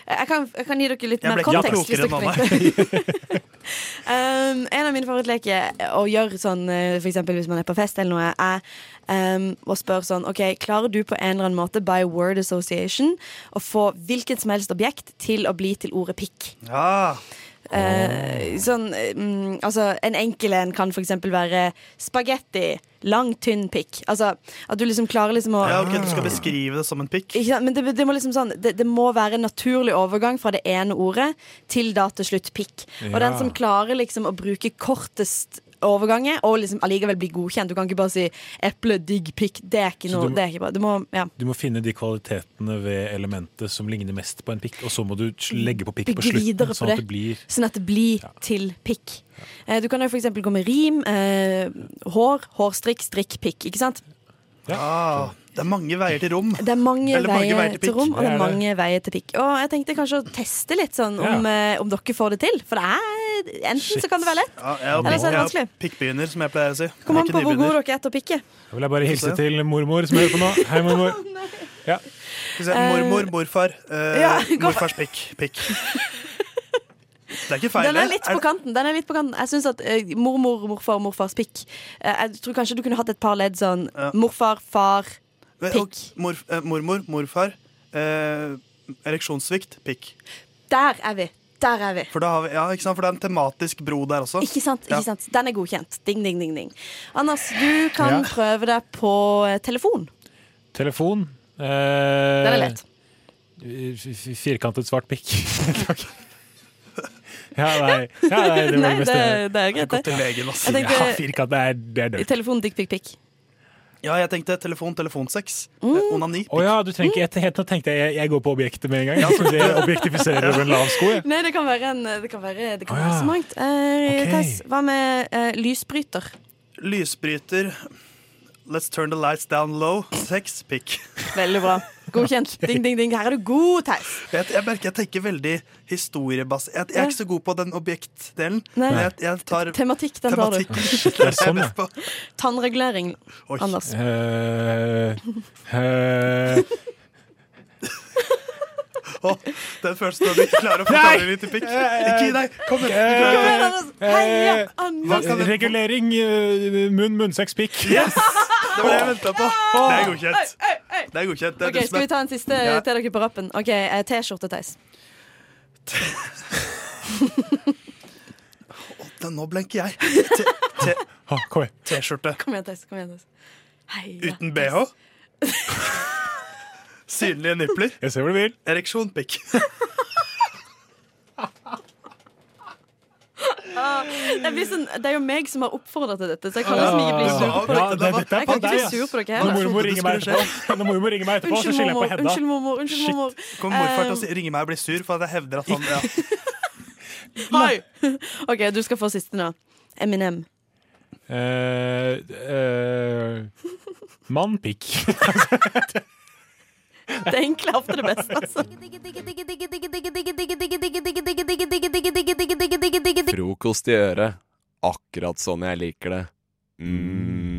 Jeg kan, jeg kan gi dere litt Jeg mer ble ikke kontekst. klokere dere um, en av mine favorittleker å gjøre sånn, f.eks. for eksempel hvis man er på fest eller noe, er um, å spørre sånn OK, klarer du på en eller annen måte by word association å få hvilket som helst objekt til å bli til ordet pikk? Ja. Eh, sånn, mm, altså, en enkel en kan eksempel være spagetti. Lang, tynn pikk. Altså, at du liksom klarer liksom å Ja, ok, Du skal beskrive det som en pikk? ikke sant? Men det, det, må liksom sånn, det, det må være en naturlig overgang fra det ene ordet til da til slutt pikk. Og den som klarer liksom å bruke kortest overganger og liksom allikevel bli godkjent Du kan ikke bare si 'eple, digg, pikk'. Det er ikke noe du må- det er ikke bra. Du må, ja. Du må finne de kvalitetene ved elementet som ligner mest på en pikk, og så må du legge på pikk på slutten, på sånn at det blir Sånn at det blir til pikk. Eh, Du kan jo for eksempel gå med rim. Eh, hår, hårstrikk, strikk, pikk. Ikke sant? Ah, det er mange veier til rom. Det er mange, Eller mange veier, veier til til rom, og det er det. mange veier til pikk. Og jeg tenkte kanskje å teste litt sånn om, eh, om dere får det til. For det er enten så kan det være lett, Ja, jeg er eller så er det vanskelig. er pikkbegynner, som jeg pleier å si. Kom an på hvor god gode dere er til å pikke. Da vil jeg bare hilse til mormor som hører på nå. Hei, mormor. Ja. Mormor, morfar. uh, Ja, morfars pikk. Pikk. Det er ikke feil. Den er litt på kanten. Den er litt på kanten. Jeg syns at uh, mormor, morfar, morfars pikk uh, Jeg tror kanskje du kunne hatt et par ledd sånn morfar, far, pikk. Mor, eh, mormor, morfar. Eh, ereksjonssvikt, pikk. Der er vi. Der er vi. For, da har vi, ja, ikke sant? For det er en tematisk bro der også. Ikke sant? Ja. ikke sant? Den er godkjent. Ding, ding, ding, ding. Anders, du kan Ja. prøve deg på eh, telefon. Telefon. Eh, Den er lett. Firkantet svart pikk. ja, nei. Ja, nei, det Nei, det det- er greit, det. til legen, ass. Jeg tenkte- Ja, firkant, det er, det er dødt. Telefon, dick, pikk, pick. Ja, jeg tenkte telefon, telefonsex. Mm. Eh, Onani. Å ja, du trenger ikke jeg, helt Nå tenkte jeg jeg går på objektet med en gang. Jeg trodde jeg objektifiserer over en lav sko. jeg. Nei, det kan være, en, det kan være, det kan Å, være så mangt. Eh, okay. Tess, hva med eh, lysbryter? Lysbryter. Let's turn the lights down low. Sex, pikk. Veldig bra. Godkjent. Ding, ding, ding. Her er du god, Theis. Jeg, jeg merker jeg tenker veldig historiebasert. Jeg, jeg er ikke så god på den objektdelen. Nei. Men jeg, jeg tar Tematikk, den tar du. Det er sånn, ja. Tannregulering, Anders. Uh, eh, Å, den følelsen når du ikke klarer å få forklare en liten pikk. Ikke gi deg! Kom igjen! eh, Heia, eh, Anders! Regulering eh, munn, munnsex, pikk. Yes! Det var det jeg venta på. Det er godkjent. Det er godkjent. Det er Ok, Skal vi ta en siste Ja. til dere på rappen? Ok, eh, T-skjorte, Theis. Nå blenker jeg. Kom igjen. T-skjorte Kom igjen, Theis. Uten bh. Synlige nipler. Jeg ser hvor du vil. Ereksjon, pikk. Ah, det, blir sånn, det er jo meg som har oppfordra til dette, så jeg kan liksom ikke bli sur på Ja, dere. det- dette er Jeg på kan ikke deg, bli ass. sur på dere heller. mormor ringer meg etterpå, når mormor ringe meg etterpå så Unnskyld, skylder jeg på. Hedda. Unnskyld, mormor. Unnskyld, Shit. mormor. Kommer morfar til å Eh, si, ringe meg og bli sur for at jeg hevder at han ja. Hei! OK, du skal få siste nå. Eminem. Eh, eh, mann, pikk. Det enkle er ofte det beste, altså. Frokost i øret. Akkurat sånn jeg liker det. Mm.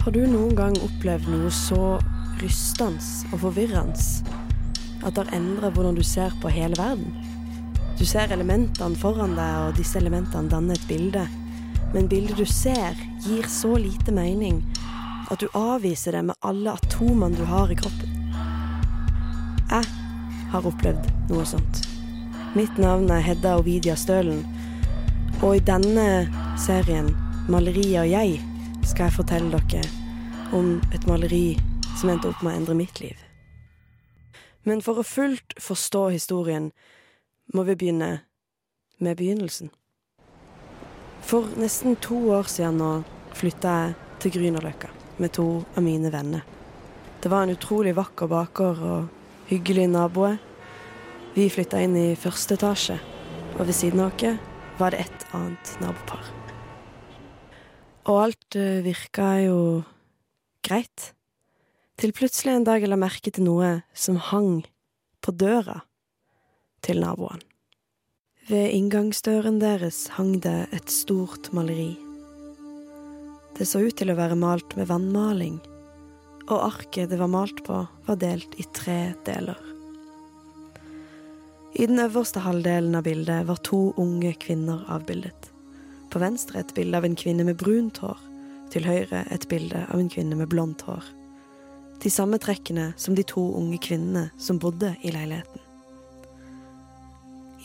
Har du noen gang opplevd noe så rystende og forvirrende at det har endra hvordan du ser på hele verden? Du ser elementene foran deg, og disse elementene danner et bilde. Men bildet du ser, gir så lite mening At du avviser det med alle atomene du har i kroppen. Jeg har opplevd noe sånt. Mitt navn er Hedda Ovidia Stølen, og i denne serien, 'Maleriet og jeg', skal jeg fortelle dere om et maleri som endte opp med å endre mitt liv. Men for å fullt forstå historien, må vi begynne med begynnelsen. For nesten to år siden nå flytta jeg til Grünerløkka med to av mine venner. Det var en utrolig vakker bakgård og hyggelige naboer. Vi flytta inn i første etasje, og ved siden av oss var det et annet nabopar. Og alt eh, virka jo greit. Til plutselig en dag jeg la merke til noe som hang på døra til naboen. Ved inngangsdøren deres hang det et stort maleri. Det så ut til å være malt med vannmaling, og arket det var malt på, var delt i tre deler. I den øverste halvdelen av bildet var to unge kvinner avbildet. På venstre et bilde av en kvinne med brunt hår, til høyre et bilde av en kvinne med blondt hår. De samme trekkene som de to unge kvinnene som bodde i leiligheten.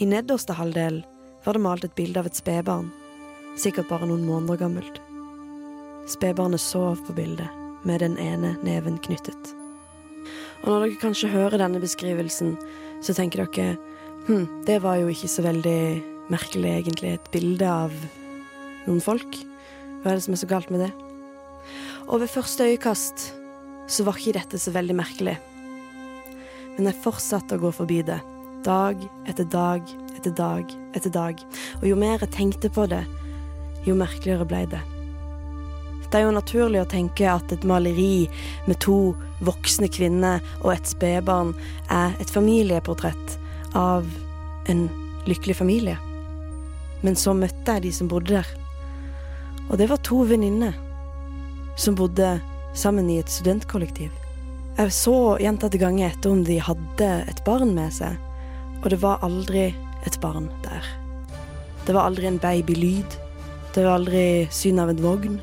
I nederste halvdel var det malt et bilde av et spedbarn, sikkert bare noen måneder gammelt. Spedbarnet sov på bildet, med den ene neven knyttet. Og når dere kanskje hører denne beskrivelsen, så tenker dere hm, det var jo ikke så veldig merkelig, egentlig, et bilde av noen folk. Hva er det som er så galt med det? Og ved første øyekast så var ikke dette så veldig merkelig. Men jeg fortsatte å gå forbi det, dag etter dag etter dag etter dag. Og jo mer jeg tenkte på det, jo merkeligere ble det. Det er jo naturlig å tenke at et maleri med to voksne kvinner og et spedbarn er et familieportrett av en lykkelig familie. Men så møtte jeg de som bodde der. Og det var to venninner som bodde sammen i et studentkollektiv. Jeg så gjentatte ganger etter om de hadde et barn med seg, og det var aldri et barn der. Det var aldri en babylyd. Det var aldri syn av en vogn.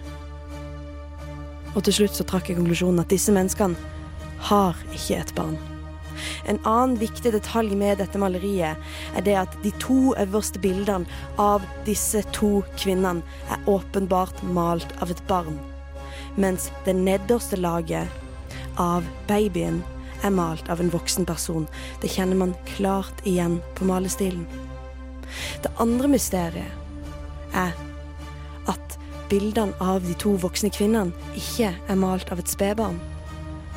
Og til slutt så trakk jeg konklusjonen at disse menneskene har ikke et barn. En annen viktig detalj med dette maleriet er det at de to øverste bildene av disse to kvinnene er åpenbart malt av et barn, mens det nederste laget av babyen er malt av en voksen person. Det kjenner man klart igjen på malestilen. Det andre mysteriet er at bildene av de to voksne kvinnene ikke er malt av et spedbarn.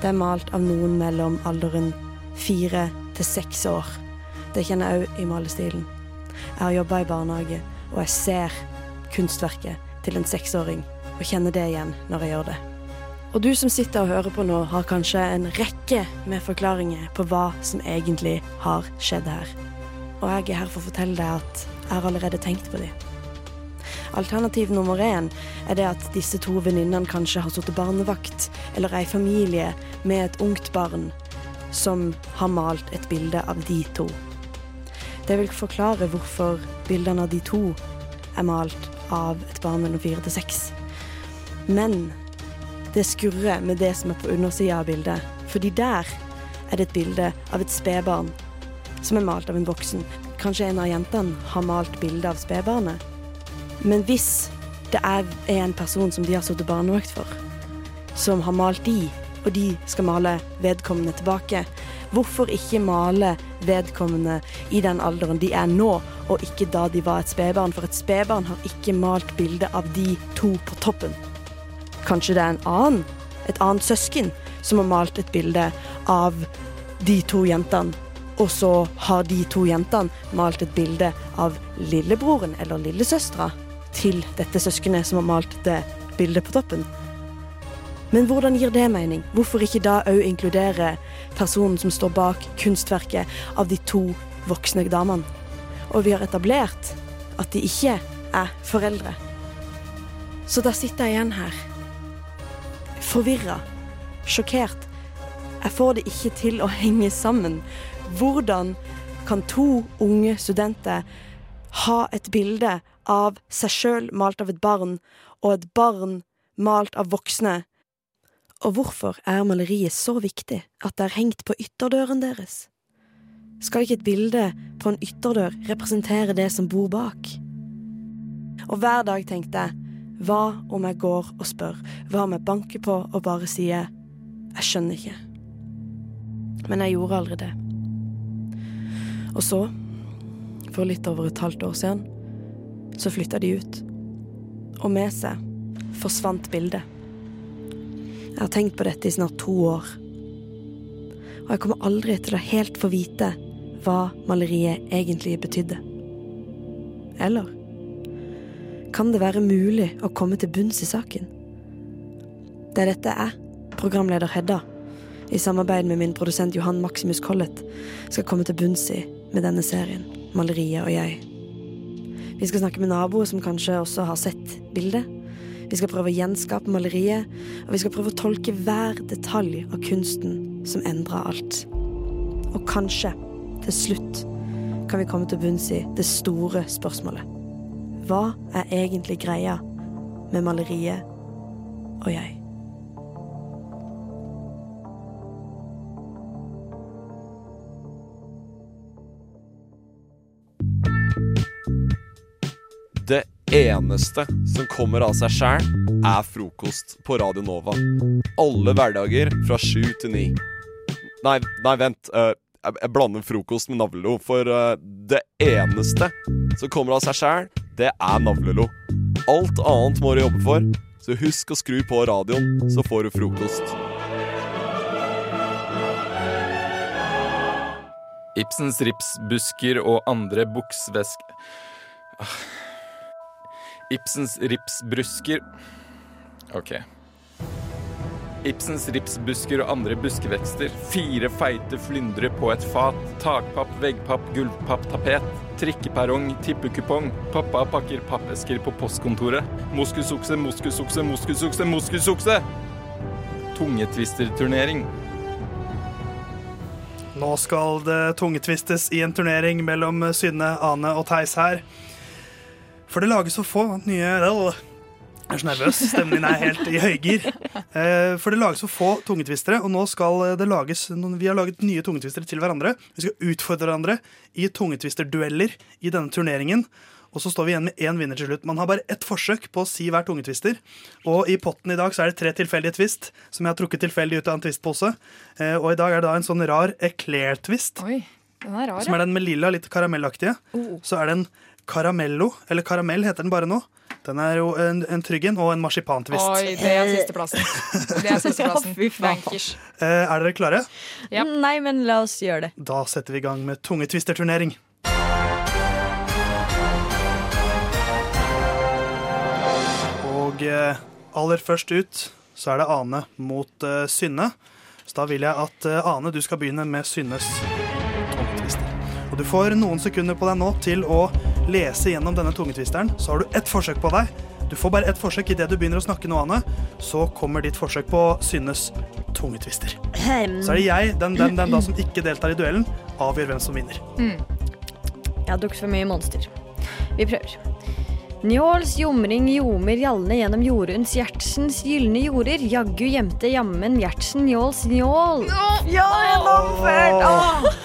Det er malt av noen mellom alderen fire til seks år. Det kjenner jeg òg i malestilen. Jeg har jobba i barnehage, og jeg ser kunstverket til en seksåring og kjenner det igjen når jeg gjør det. Og du som sitter og hører på nå, har kanskje en rekke med forklaringer på hva som egentlig har skjedd her. Og jeg er her for å fortelle deg at jeg har allerede tenkt på dem. Alternativ nummer én er det at disse to venninnene kanskje har sittet barnevakt, eller ei familie med et ungt barn som har malt et bilde av de to. Det vil forklare hvorfor bildene av de to er malt av et barn mellom fire til seks. Men det skurrer med det som er på undersida av bildet, fordi der er det et bilde av et spedbarn som er malt av en voksen. Kanskje en av jentene har malt bilde av spedbarnet. Men hvis det er en person som de har sittet barnevakt for, som har malt de, og de skal male vedkommende tilbake, hvorfor ikke male vedkommende i den alderen de er nå, og ikke da de var et spedbarn? For et spedbarn har ikke malt bilde av de to på toppen. Kanskje det er en annen, et annet søsken, som har malt et bilde av de to jentene. Og så har de to jentene malt et bilde av lillebroren eller lillesøstera til dette søskenet som har malt det bildet på toppen. Men hvordan gir det mening? Hvorfor ikke da òg inkludere personen som står bak kunstverket av de to voksne damene? Og vi har etablert at de ikke er foreldre. Så da sitter jeg igjen her. Forvirra. Sjokkert. Jeg får det ikke til å henge sammen. Hvordan kan to unge studenter ha et bilde av seg sjøl malt av et barn, og et barn malt av voksne, Og hvorfor er maleriet så viktig at det er hengt på ytterdøren deres? Skal ikke et bilde på en ytterdør representere det som bor bak? Og hver dag tenkte jeg, hva om jeg går og spør, hva om jeg banker på og bare sier, jeg skjønner ikke. Men jeg gjorde aldri det. Og så, for litt over et halvt år siden, så flytta de ut. Og med seg forsvant bildet. Jeg har tenkt på dette i snart to år. Og jeg kommer aldri til å helt få vite hva maleriet egentlig betydde. Eller kan det være mulig å komme til bunns i saken? Det er dette jeg, programleder Hedda, i samarbeid med min produsent Johan Maximus Collett, skal komme til bunns i med denne serien, Maleriet og jeg. Vi skal snakke med naboer som kanskje også har sett bildet. Vi skal prøve å gjenskape maleriet, og vi skal prøve å tolke hver detalj av kunsten som endra alt. Og kanskje, til slutt, kan vi komme til bunns i det store spørsmålet. Hva er egentlig greia med maleriet og jeg? Det eneste som kommer av seg sjæl, er frokost på Radio Nova. Alle hverdager fra sju til ni. Nei, nei, vent. eh, jeg, blander frokost med navlelo. For eh, det eneste som kommer av seg sjæl, det er navlelo. Alt annet må du jobbe for. Så husk å skru på radioen, så får du frokost. Ibsens ripsbusker og andre buksvesk... Ah. Ibsens ripsbrusker Ok. Ibsens ripsbusker og andre buskevekster. Fire feite flyndre på et fat. Takpapp, veggpapp, gulvpapp, tapet. Trikkeperrong, tippekupong. Pappa pakker pappesker på postkontoret. Moskusokse, moskusokse, moskusokse, moskusokse! Tungetvisterturnering. Nå skal det tungetvistes i en turnering mellom Synne, Ane og Theis her. For det lages så få nye Jeg er så nervøs. Stemmen min er helt i høygir. Eh, For det lages så få tungetvistere, og nå skal det lages Vi har laget nye tungetvistere til hverandre. Vi skal utfordre hverandre i tungetvisterdueller i denne turneringen. Og så står vi igjen med én vinner til slutt. Man har bare ett forsøk på å si hver tungetvister. Og i potten i dag så er det tre tilfeldige twist som jeg har trukket tilfeldig ut av en twistpose. Eh, Og i dag er det da en sånn rar eclair-twist. Som er den med lilla, litt karamellaktige. Oh. Så er det en caramello, eller karamell heter den bare nå. Den er jo en, en tryggen og en marsipantvist. Oi, det er sisteplassen. Det er sisteplassen. Fy faen. Bankers. Eh, er dere klare? Nei, men la oss gjøre det. Da setter vi i gang med tungetvisterturnering. Og eh, aller først ut så er det Ane mot eh, Synne. Så da vil jeg at eh, Ane, du skal begynne med Synnes tungetvister. Og du får noen sekunder på deg nå til å lese gjennom denne tungetvisteren. Så har du ett forsøk på deg. Du får bare ett forsøk idet du begynner å snakke noe, annet. Så kommer ditt forsøk på Synnes tungetvister. Så er det jeg, den, den, den da som ikke deltar i duellen, avgjør hvem som vinner. Mm. Jeg har drukket for mye Monster. Vi prøver. Njåls jomring jomer gjallende gjennom Jorunns Gjertsens gylne jorder. Jaggu gjemte jammen Gjertsen Njåls njål. Ja, gjennomført!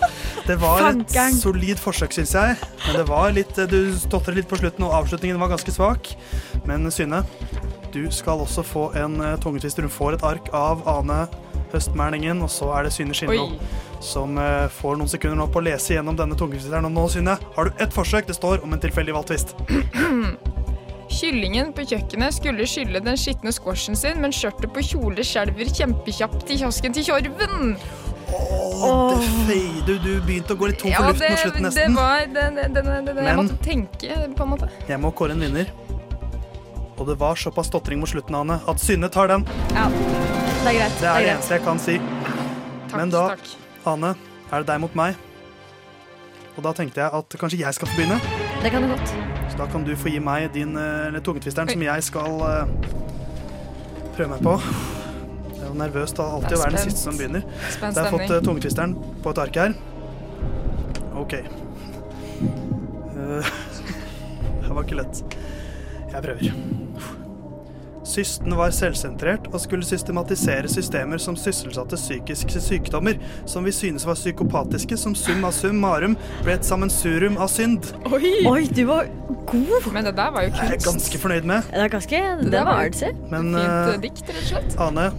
Det var et solid forsøk, syns jeg. Men det var litt, du stotret litt på slutten, og avslutningen var ganske svak. Men Synne, du skal også få en uh, tungetvister. Hun får et ark av Ane Høstmælingen, og så er det Synne Skinlo som eh, får noen sekunder nå på å lese gjennom denne tungetvisteren. Og nå, Synne, har du ett forsøk. Det står om en tilfeldig valgt tvist. Kyllingen på kjøkkenet skulle skylle den skitne squashen sin, men skjørtet på kjole skjelver kjempekjapt i kiosken til Tjorven. Fei- du, du begynte å gå litt tom for Ja, luft det, mot slutten, det var det, det, det, det, Jeg måtte tenke, på en måte. Jeg må kåre en vinner. Og det var såpass stotring mot slutten, Ane, at Synne tar den. Ja, det er greit. Det er det eneste jeg kan si. Men da, Ane, er det deg mot meg. Og da tenkte jeg at kanskje jeg skal få begynne. Det kan du godt. Så da kan du få gi meg din eh, eller tungetvisteren som jeg skal uh, prøve meg på. Jo nervøst da, alltid å være den siste som begynner. Spent Så jeg har fått stemning. uh, tungetvisteren på et ark her. OK. Uh, det var ikke lett. Jeg prøver. Systen var selvsentrert og skulle systematisere systemer som sysselsatte psykiske sykdommer, som vi synes var psykopatiske, som sum av summarum ble et sammensurum av synd. Oi. du var god! Men det der var jo er jeg er ganske fornøyd med. Det er ganske Det Det var var Det artsy. Men Fint eh, eh, dikt, rett og slett. Ane,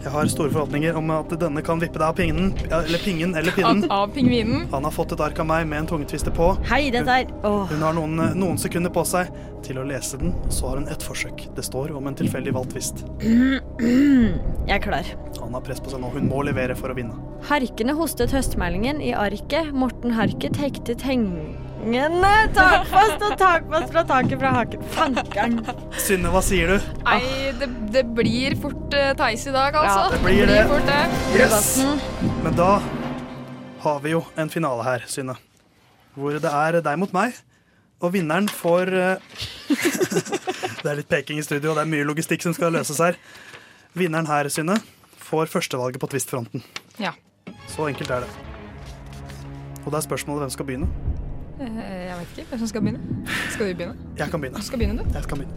jeg har store forhåpninger om at denne kan vippe deg av pingen, eller pingen eller pinnen. Av, av pingvinen. Han har fått et ark av meg med en tungetvister på. Hei, dette er Åh. Hun har noen, noen sekunder på seg til å lese den, og så har hun ett forsøk. Det står om en tilfeldig valgt tvist. Jeg er klar. Han har press på seg nå. Hun må levere for å vinne. Harkene hostet høstmeldingen i arket. Morten Harket hektet hengende takfast og takfast fra taket fra haken. Fankeren. Synne, hva sier du? Nei, det, det blir fort uh, Theis i dag, altså. det blir det. fort det. Yes! Men da har vi jo en finale her, Synne. Hvor det er deg mot meg. Og vinneren får uh, Det er litt peking i studio, og det er mye logistikk som skal løses her. Vinneren her, Synne, får førstevalget på Twist-fronten. Ja. Så enkelt er det. Og da er spørsmålet hvem skal begynne. Eh, jeg vet ikke hvem som skal begynne. Skal du begynne? Jeg kan begynne. Du skal begynne, du. Jeg skal begynne.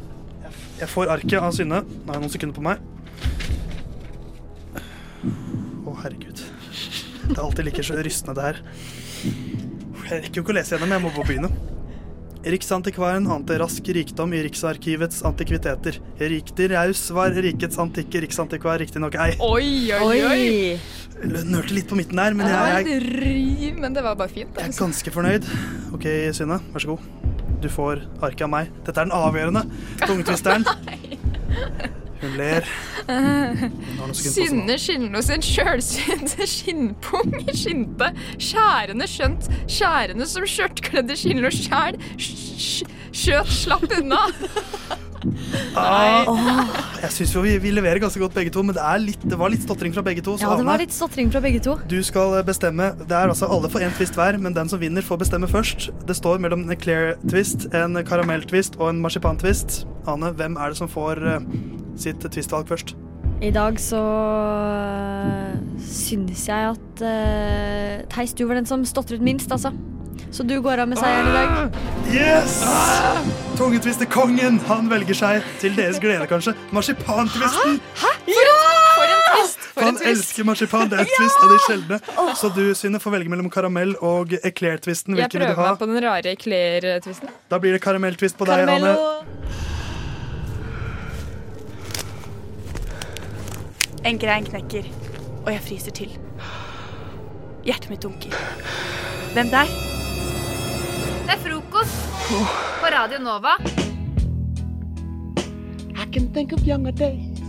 Jeg, får arket av Synne. Nå har jeg noen sekunder på meg. Å, herregud. Det er alltid like rystende, det her. Jeg rekker jo ikke å lese gjennom, jeg må bare begynne. Riksantikvaren ante rask rikdom i Riksarkivets antikviteter. Riktig raus var rikets antikke riksantikvar riktignok ei. Oi, oi, oi. Nølte litt på midten der, men jeg, jeg, men det var bare fint. jeg er Altså. ganske fornøyd. OK, Synne, vær så god. Du får arket av meg. Dette er den avgjørende tungetvisteren. Hun ler. Synne skinner hos en sjølsynte skinnpung skinte, skjærende skjønt, skjærende som skjørtkledde skinner sjæl, sj- skjøt slapp unna. Ah, jeg syns vi, vi leverer ganske godt begge to, men det, er litt, det var litt stotring fra begge to. Så Ja, det var litt stotring fra begge to. du skal bestemme. Det er altså Alle får én twist hver, men den som vinner, får bestemme først. Det står mellom en clear twist, en karamell-twist og en marsipan-twist. Ane, hvem er det som får eh, sitt twistvalg først? I dag så øh, syns jeg at uh, Theis, du var den som stotret minst, altså. Så du går av med seieren i dag. Yes! Tungetvister-kongen! Han velger seg, til deres glede kanskje, marsipantvisten. For en twist! For en Han twist. elsker marsipan. Det er en twist av de sjeldne. Så du, Synne, får velge mellom karamell og eclair-twisten. Jeg Hvilken vil du prøver ha? meg på den rare Eclair-twisten. Da blir det karamelltvist på deg, Anne. En grein knekker, og jeg fryser til. Hjertet mitt dunker. Hvem der? Det er frokost på Radio Nova. I can think of younger days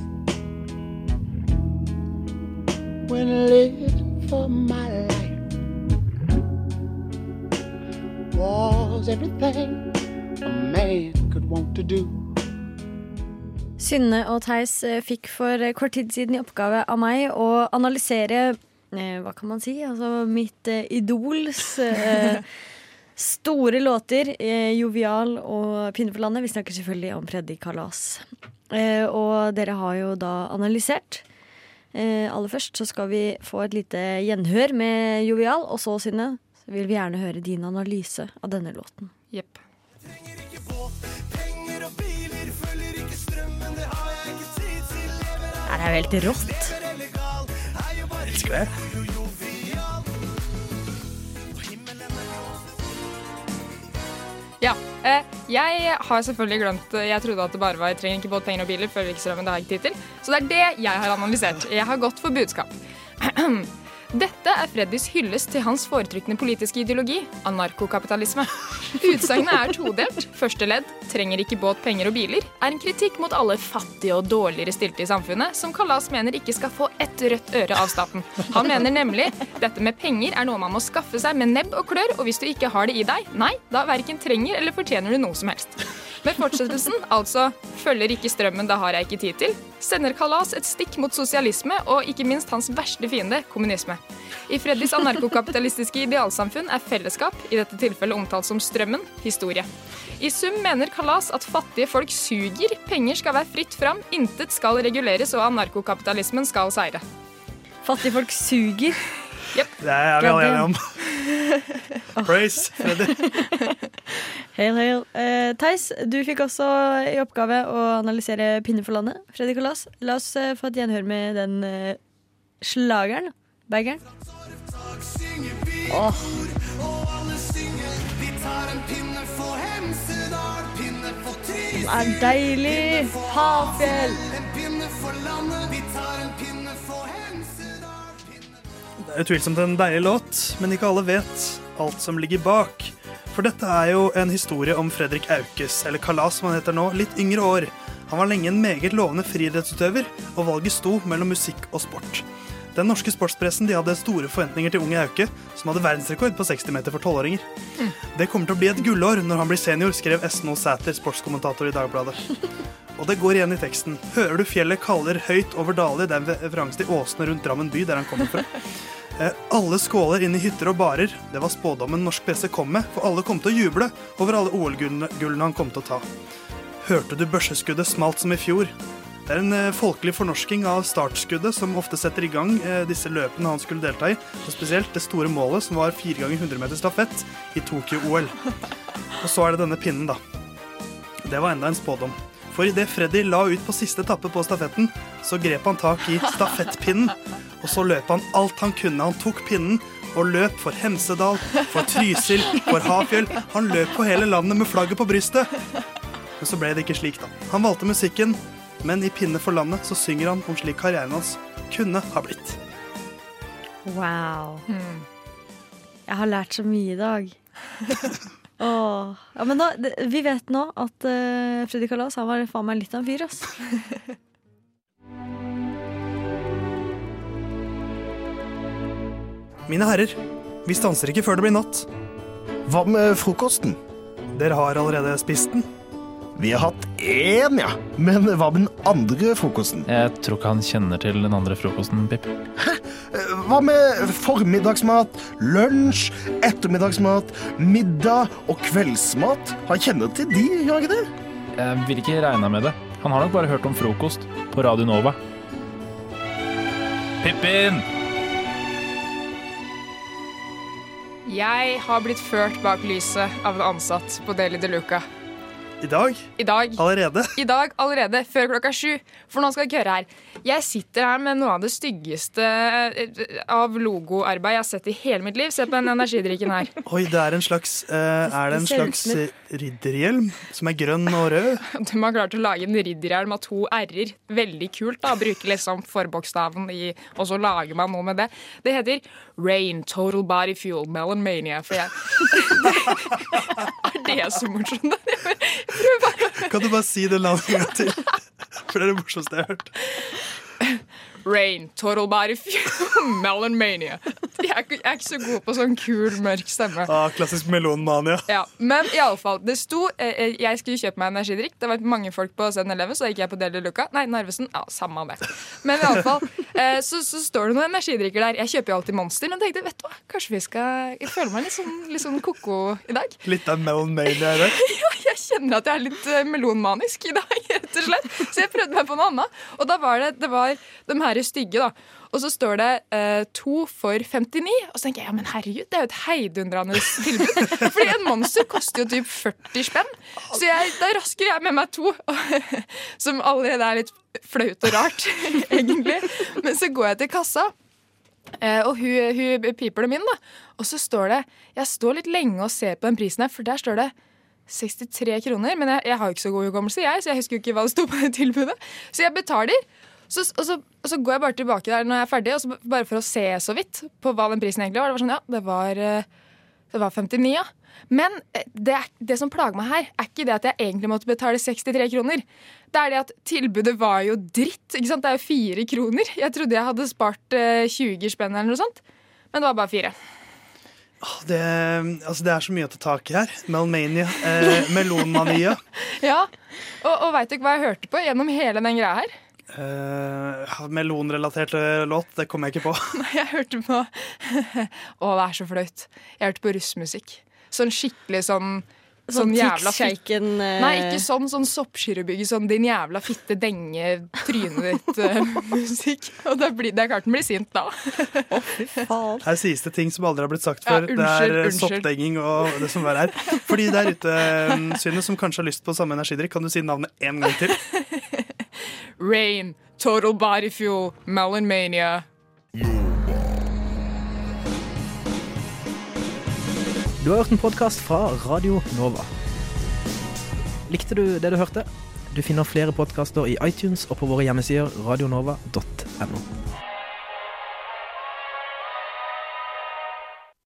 when living for my life was everything a man could want to do. Synne og Theis eh, fikk for eh, kort tid siden i oppgave av meg å analysere eh, Hva kan man si? Altså mitt eh, idols eh, store låter. Eh, jovial og Pinne for landet. Vi snakker selvfølgelig om Freddy Kalas. Eh, og dere har jo da analysert. Eh, aller først så skal vi få et lite gjenhør med Jovial, og så, Synne, så vil vi gjerne høre din analyse av denne låten. Jepp. Det er jo helt rått. Elsker det. Ja. Eh, jeg har selvfølgelig glemt Jeg trodde at det bare var jeg trenger ikke både penger og biler før Riksstrømmen. Det har jeg ikke tid til. Så det er det jeg har analysert. Jeg har gått for budskap. Dette er Freddys hyllest til hans foretrukne politiske ideologi, anarkokapitalisme. Utsagnet er todelt. Første ledd, trenger ikke båt, penger og biler, er en kritikk mot alle fattige og dårligere stilte i samfunnet, som Kalas mener ikke skal få ett rødt øre av staten. Han mener nemlig dette med penger er noe man må skaffe seg med nebb og klør, og hvis du ikke har det i deg, nei, da verken trenger eller fortjener du noe som helst. Med fortsettelsen, altså følger ikke strømmen, da har jeg ikke tid til, sender Kalas et stikk mot sosialisme og ikke minst hans verste fiende, kommunisme. I Freddys anarkokapitalistiske idealsamfunn er fellesskap, i dette tilfellet omtalt som strømmen, historie. I sum mener Kalas at fattige folk suger, penger skal være fritt fram, intet skal reguleres og anarkokapitalismen skal seire. Fattige folk suger. Yep. Det er vi alle enige om. Praise, Freddy. Hail, hail. Uh, Theis, du fikk også i oppgave å analysere Pinne for landet. Freddy Kalas, la oss uh, få et gjenhør med den uh, slageren. Bageren. Åh. Det er deilig. Havfjell. Det er utvilsomt en deilig låt, men ikke alle vet alt som ligger bak. For dette er jo en historie om Fredrik Aukes, eller Kalas som han heter nå, litt yngre år. Han var lenge en meget lovende friidrettsutøver, og valget sto mellom musikk og sport. Den norske sportspressen de hadde store forventninger til unge Auke, som hadde verdensrekord på 60 meter for tolvåringer. Det kommer til å bli et gullår når han blir senior, skrev S.No Sæter, sportskommentator i Dagbladet. Og det går igjen i teksten. Hører du fjellet kaller høyt over daler? Det er en referanse til åsene rundt Drammen by, der han kommer fra. Eh, alle skåler inn i hytter og barer. Det var spådommen norsk presse kom med, for alle kom til å juble over alle OL-gullene gullene han kom til å ta. Hørte du børseskuddet smalt som i fjor? Det er en eh, folkelig fornorsking av startskuddet som ofte setter i gang eh, disse løpene han skulle delta i, og spesielt det store målet som var fire ganger 100 meter stafett i Tokyo-OL. Og så er det denne pinnen, da. Det var enda en spådom. For idet Freddy la ut på siste etappe på stafetten, så grep han tak i stafettpinnen, og så løp han alt han kunne. Han tok pinnen og løp for Hemsedal, for Trysil, for Hafjell. Han løp på hele landet med flagget på brystet. Men så ble det ikke slik, da. Han valgte musikken, men i Pinne for landet så synger han om slik karrieren hans kunne ha blitt. Wow. Jeg har lært så mye i dag. Åh. Ja, men da, vi vet nå at uh, Freddy Kalas han var faen meg litt av en fyr, ass. Mine herrer, vi stanser ikke før det blir natt. Hva med frokosten? Dere har allerede spist den. Vi har hatt én, ja. Men hva med den andre frokosten? Jeg tror ikke han kjenner til den andre frokosten, Pip. Hva med formiddagsmat, lunsj, ettermiddagsmat, middag og kveldsmat? Han kjenner til de, gjør han ikke det? Jeg vil ikke regne med det. Han har nok bare hørt om frokost på Radio Nova. Pippin! Jeg har blitt ført bak lyset av en ansatt på Deli de Luca. I dag? I dag. Allerede? I dag allerede, før klokka sju. For nå skal dere høre her. Jeg sitter her med noe av det styggeste eh, av logoarbeid jeg har sett i hele mitt liv. Se på den energidrikken her. Oi, det er en slags uh, Er det en Det slags ridderhjelm som er grønn og rød? De har klart å lage en ridderhjelm av to r-er. Veldig kult. da, Bruke liksom forbokstaven i Og så lager man noe med det. Det heter Rain Total Body Fuel Melon Mania. For jeg Er det så morsomt? Kan du bare si det navnet en gang til? For det er det morsomste jeg har hørt. Rain Total Body Fuel Melon Mania. Jeg er, ikke- jeg er ikke så god på sånn kul, mørk stemme. Ah, klassisk melonmania. Ja, men i alle fall, det sto eh, eh, Jeg skulle kjøpe meg energidrikk. Det var mange folk på 7-Eleven, så da gikk jeg på Deli Luca. Nei, Narvesen. Ja, samme det. Men i alle fall, eh, så, så står det noen energidrikker der. Jeg kjøper jo alltid Monster, men tenkte, vet du hva, kanskje vi skal Jeg føler meg litt sånn, litt sånn ko-ko i dag. Litt av melonmania i dag. Ja, jeg kjenner at jeg er litt eh, melonmanisk i dag, rett og slett. Så jeg prøvde meg på noe annet. Og da var det, det var de her stygge, da. Og så står det eh, to for 59. Og så tenker jeg ja, men herregud, det er jo et heidundrende tilbud. Fordi en monster koster jo typ 40 spenn. Så jeg, da rasker jeg med meg to. Som allerede er litt flaut og rart, egentlig. Men så går jeg til kassa. Eh, og hun, hun piper dem inn, da. Og så står det Jeg står litt lenge og ser på den prisen her, for der står det 63 kroner. Men jeg, jeg har jo ikke så god hukommelse, jeg, så jeg husker jo ikke hva det sto på det tilbudet. Så jeg betaler. Så, og, så, og så går jeg bare tilbake der når jeg er ferdig, og så bare for å se så vidt på hva den prisen egentlig var. Det var sånn, ja, det var, eh, det var 59, ja. Men eh, det, det som plager meg her, er ikke det at jeg egentlig måtte betale 63 kroner. Det er det at tilbudet var jo dritt. ikke sant? Det er jo fire kroner. Jeg trodde jeg hadde spart eh, 20 spenn eller noe sånt, men det var bare fire. Det, altså, det er så mye å ta tak i her. Melmania. Eh, melonmania. Ja, Og, og veit dere hva jeg hørte på gjennom hele den greia her? Eh, melonrelatert eh, låt, det kom jeg ikke på. Nei, jeg hørte på Å, det er så flaut. Jeg hørte på russmusikk. Sånn skikkelig sånn Sånn jævla Tix Shaken, eh. Nei, ikke sånn sånn soppskyrebygge, sånn din jævla fitte denge trynet ditt-musikk. Og det, blir, det er klart den blir sint da. Her sies det ting som aldri har blitt sagt Ja, før. unnskyld, det er eh, unnskyld. soppdenging og det som er her. For de der ute, eh, Synne, som kanskje har lyst på samme energidrikk, kan du si navnet én gang til? Rain, Total Body Fuel, Melon Mania. Du har hørt en podkast fra Radio Nova. Likte du det du hørte? Du finner flere podkaster i iTunes og på våre hjemmesider radionova.no.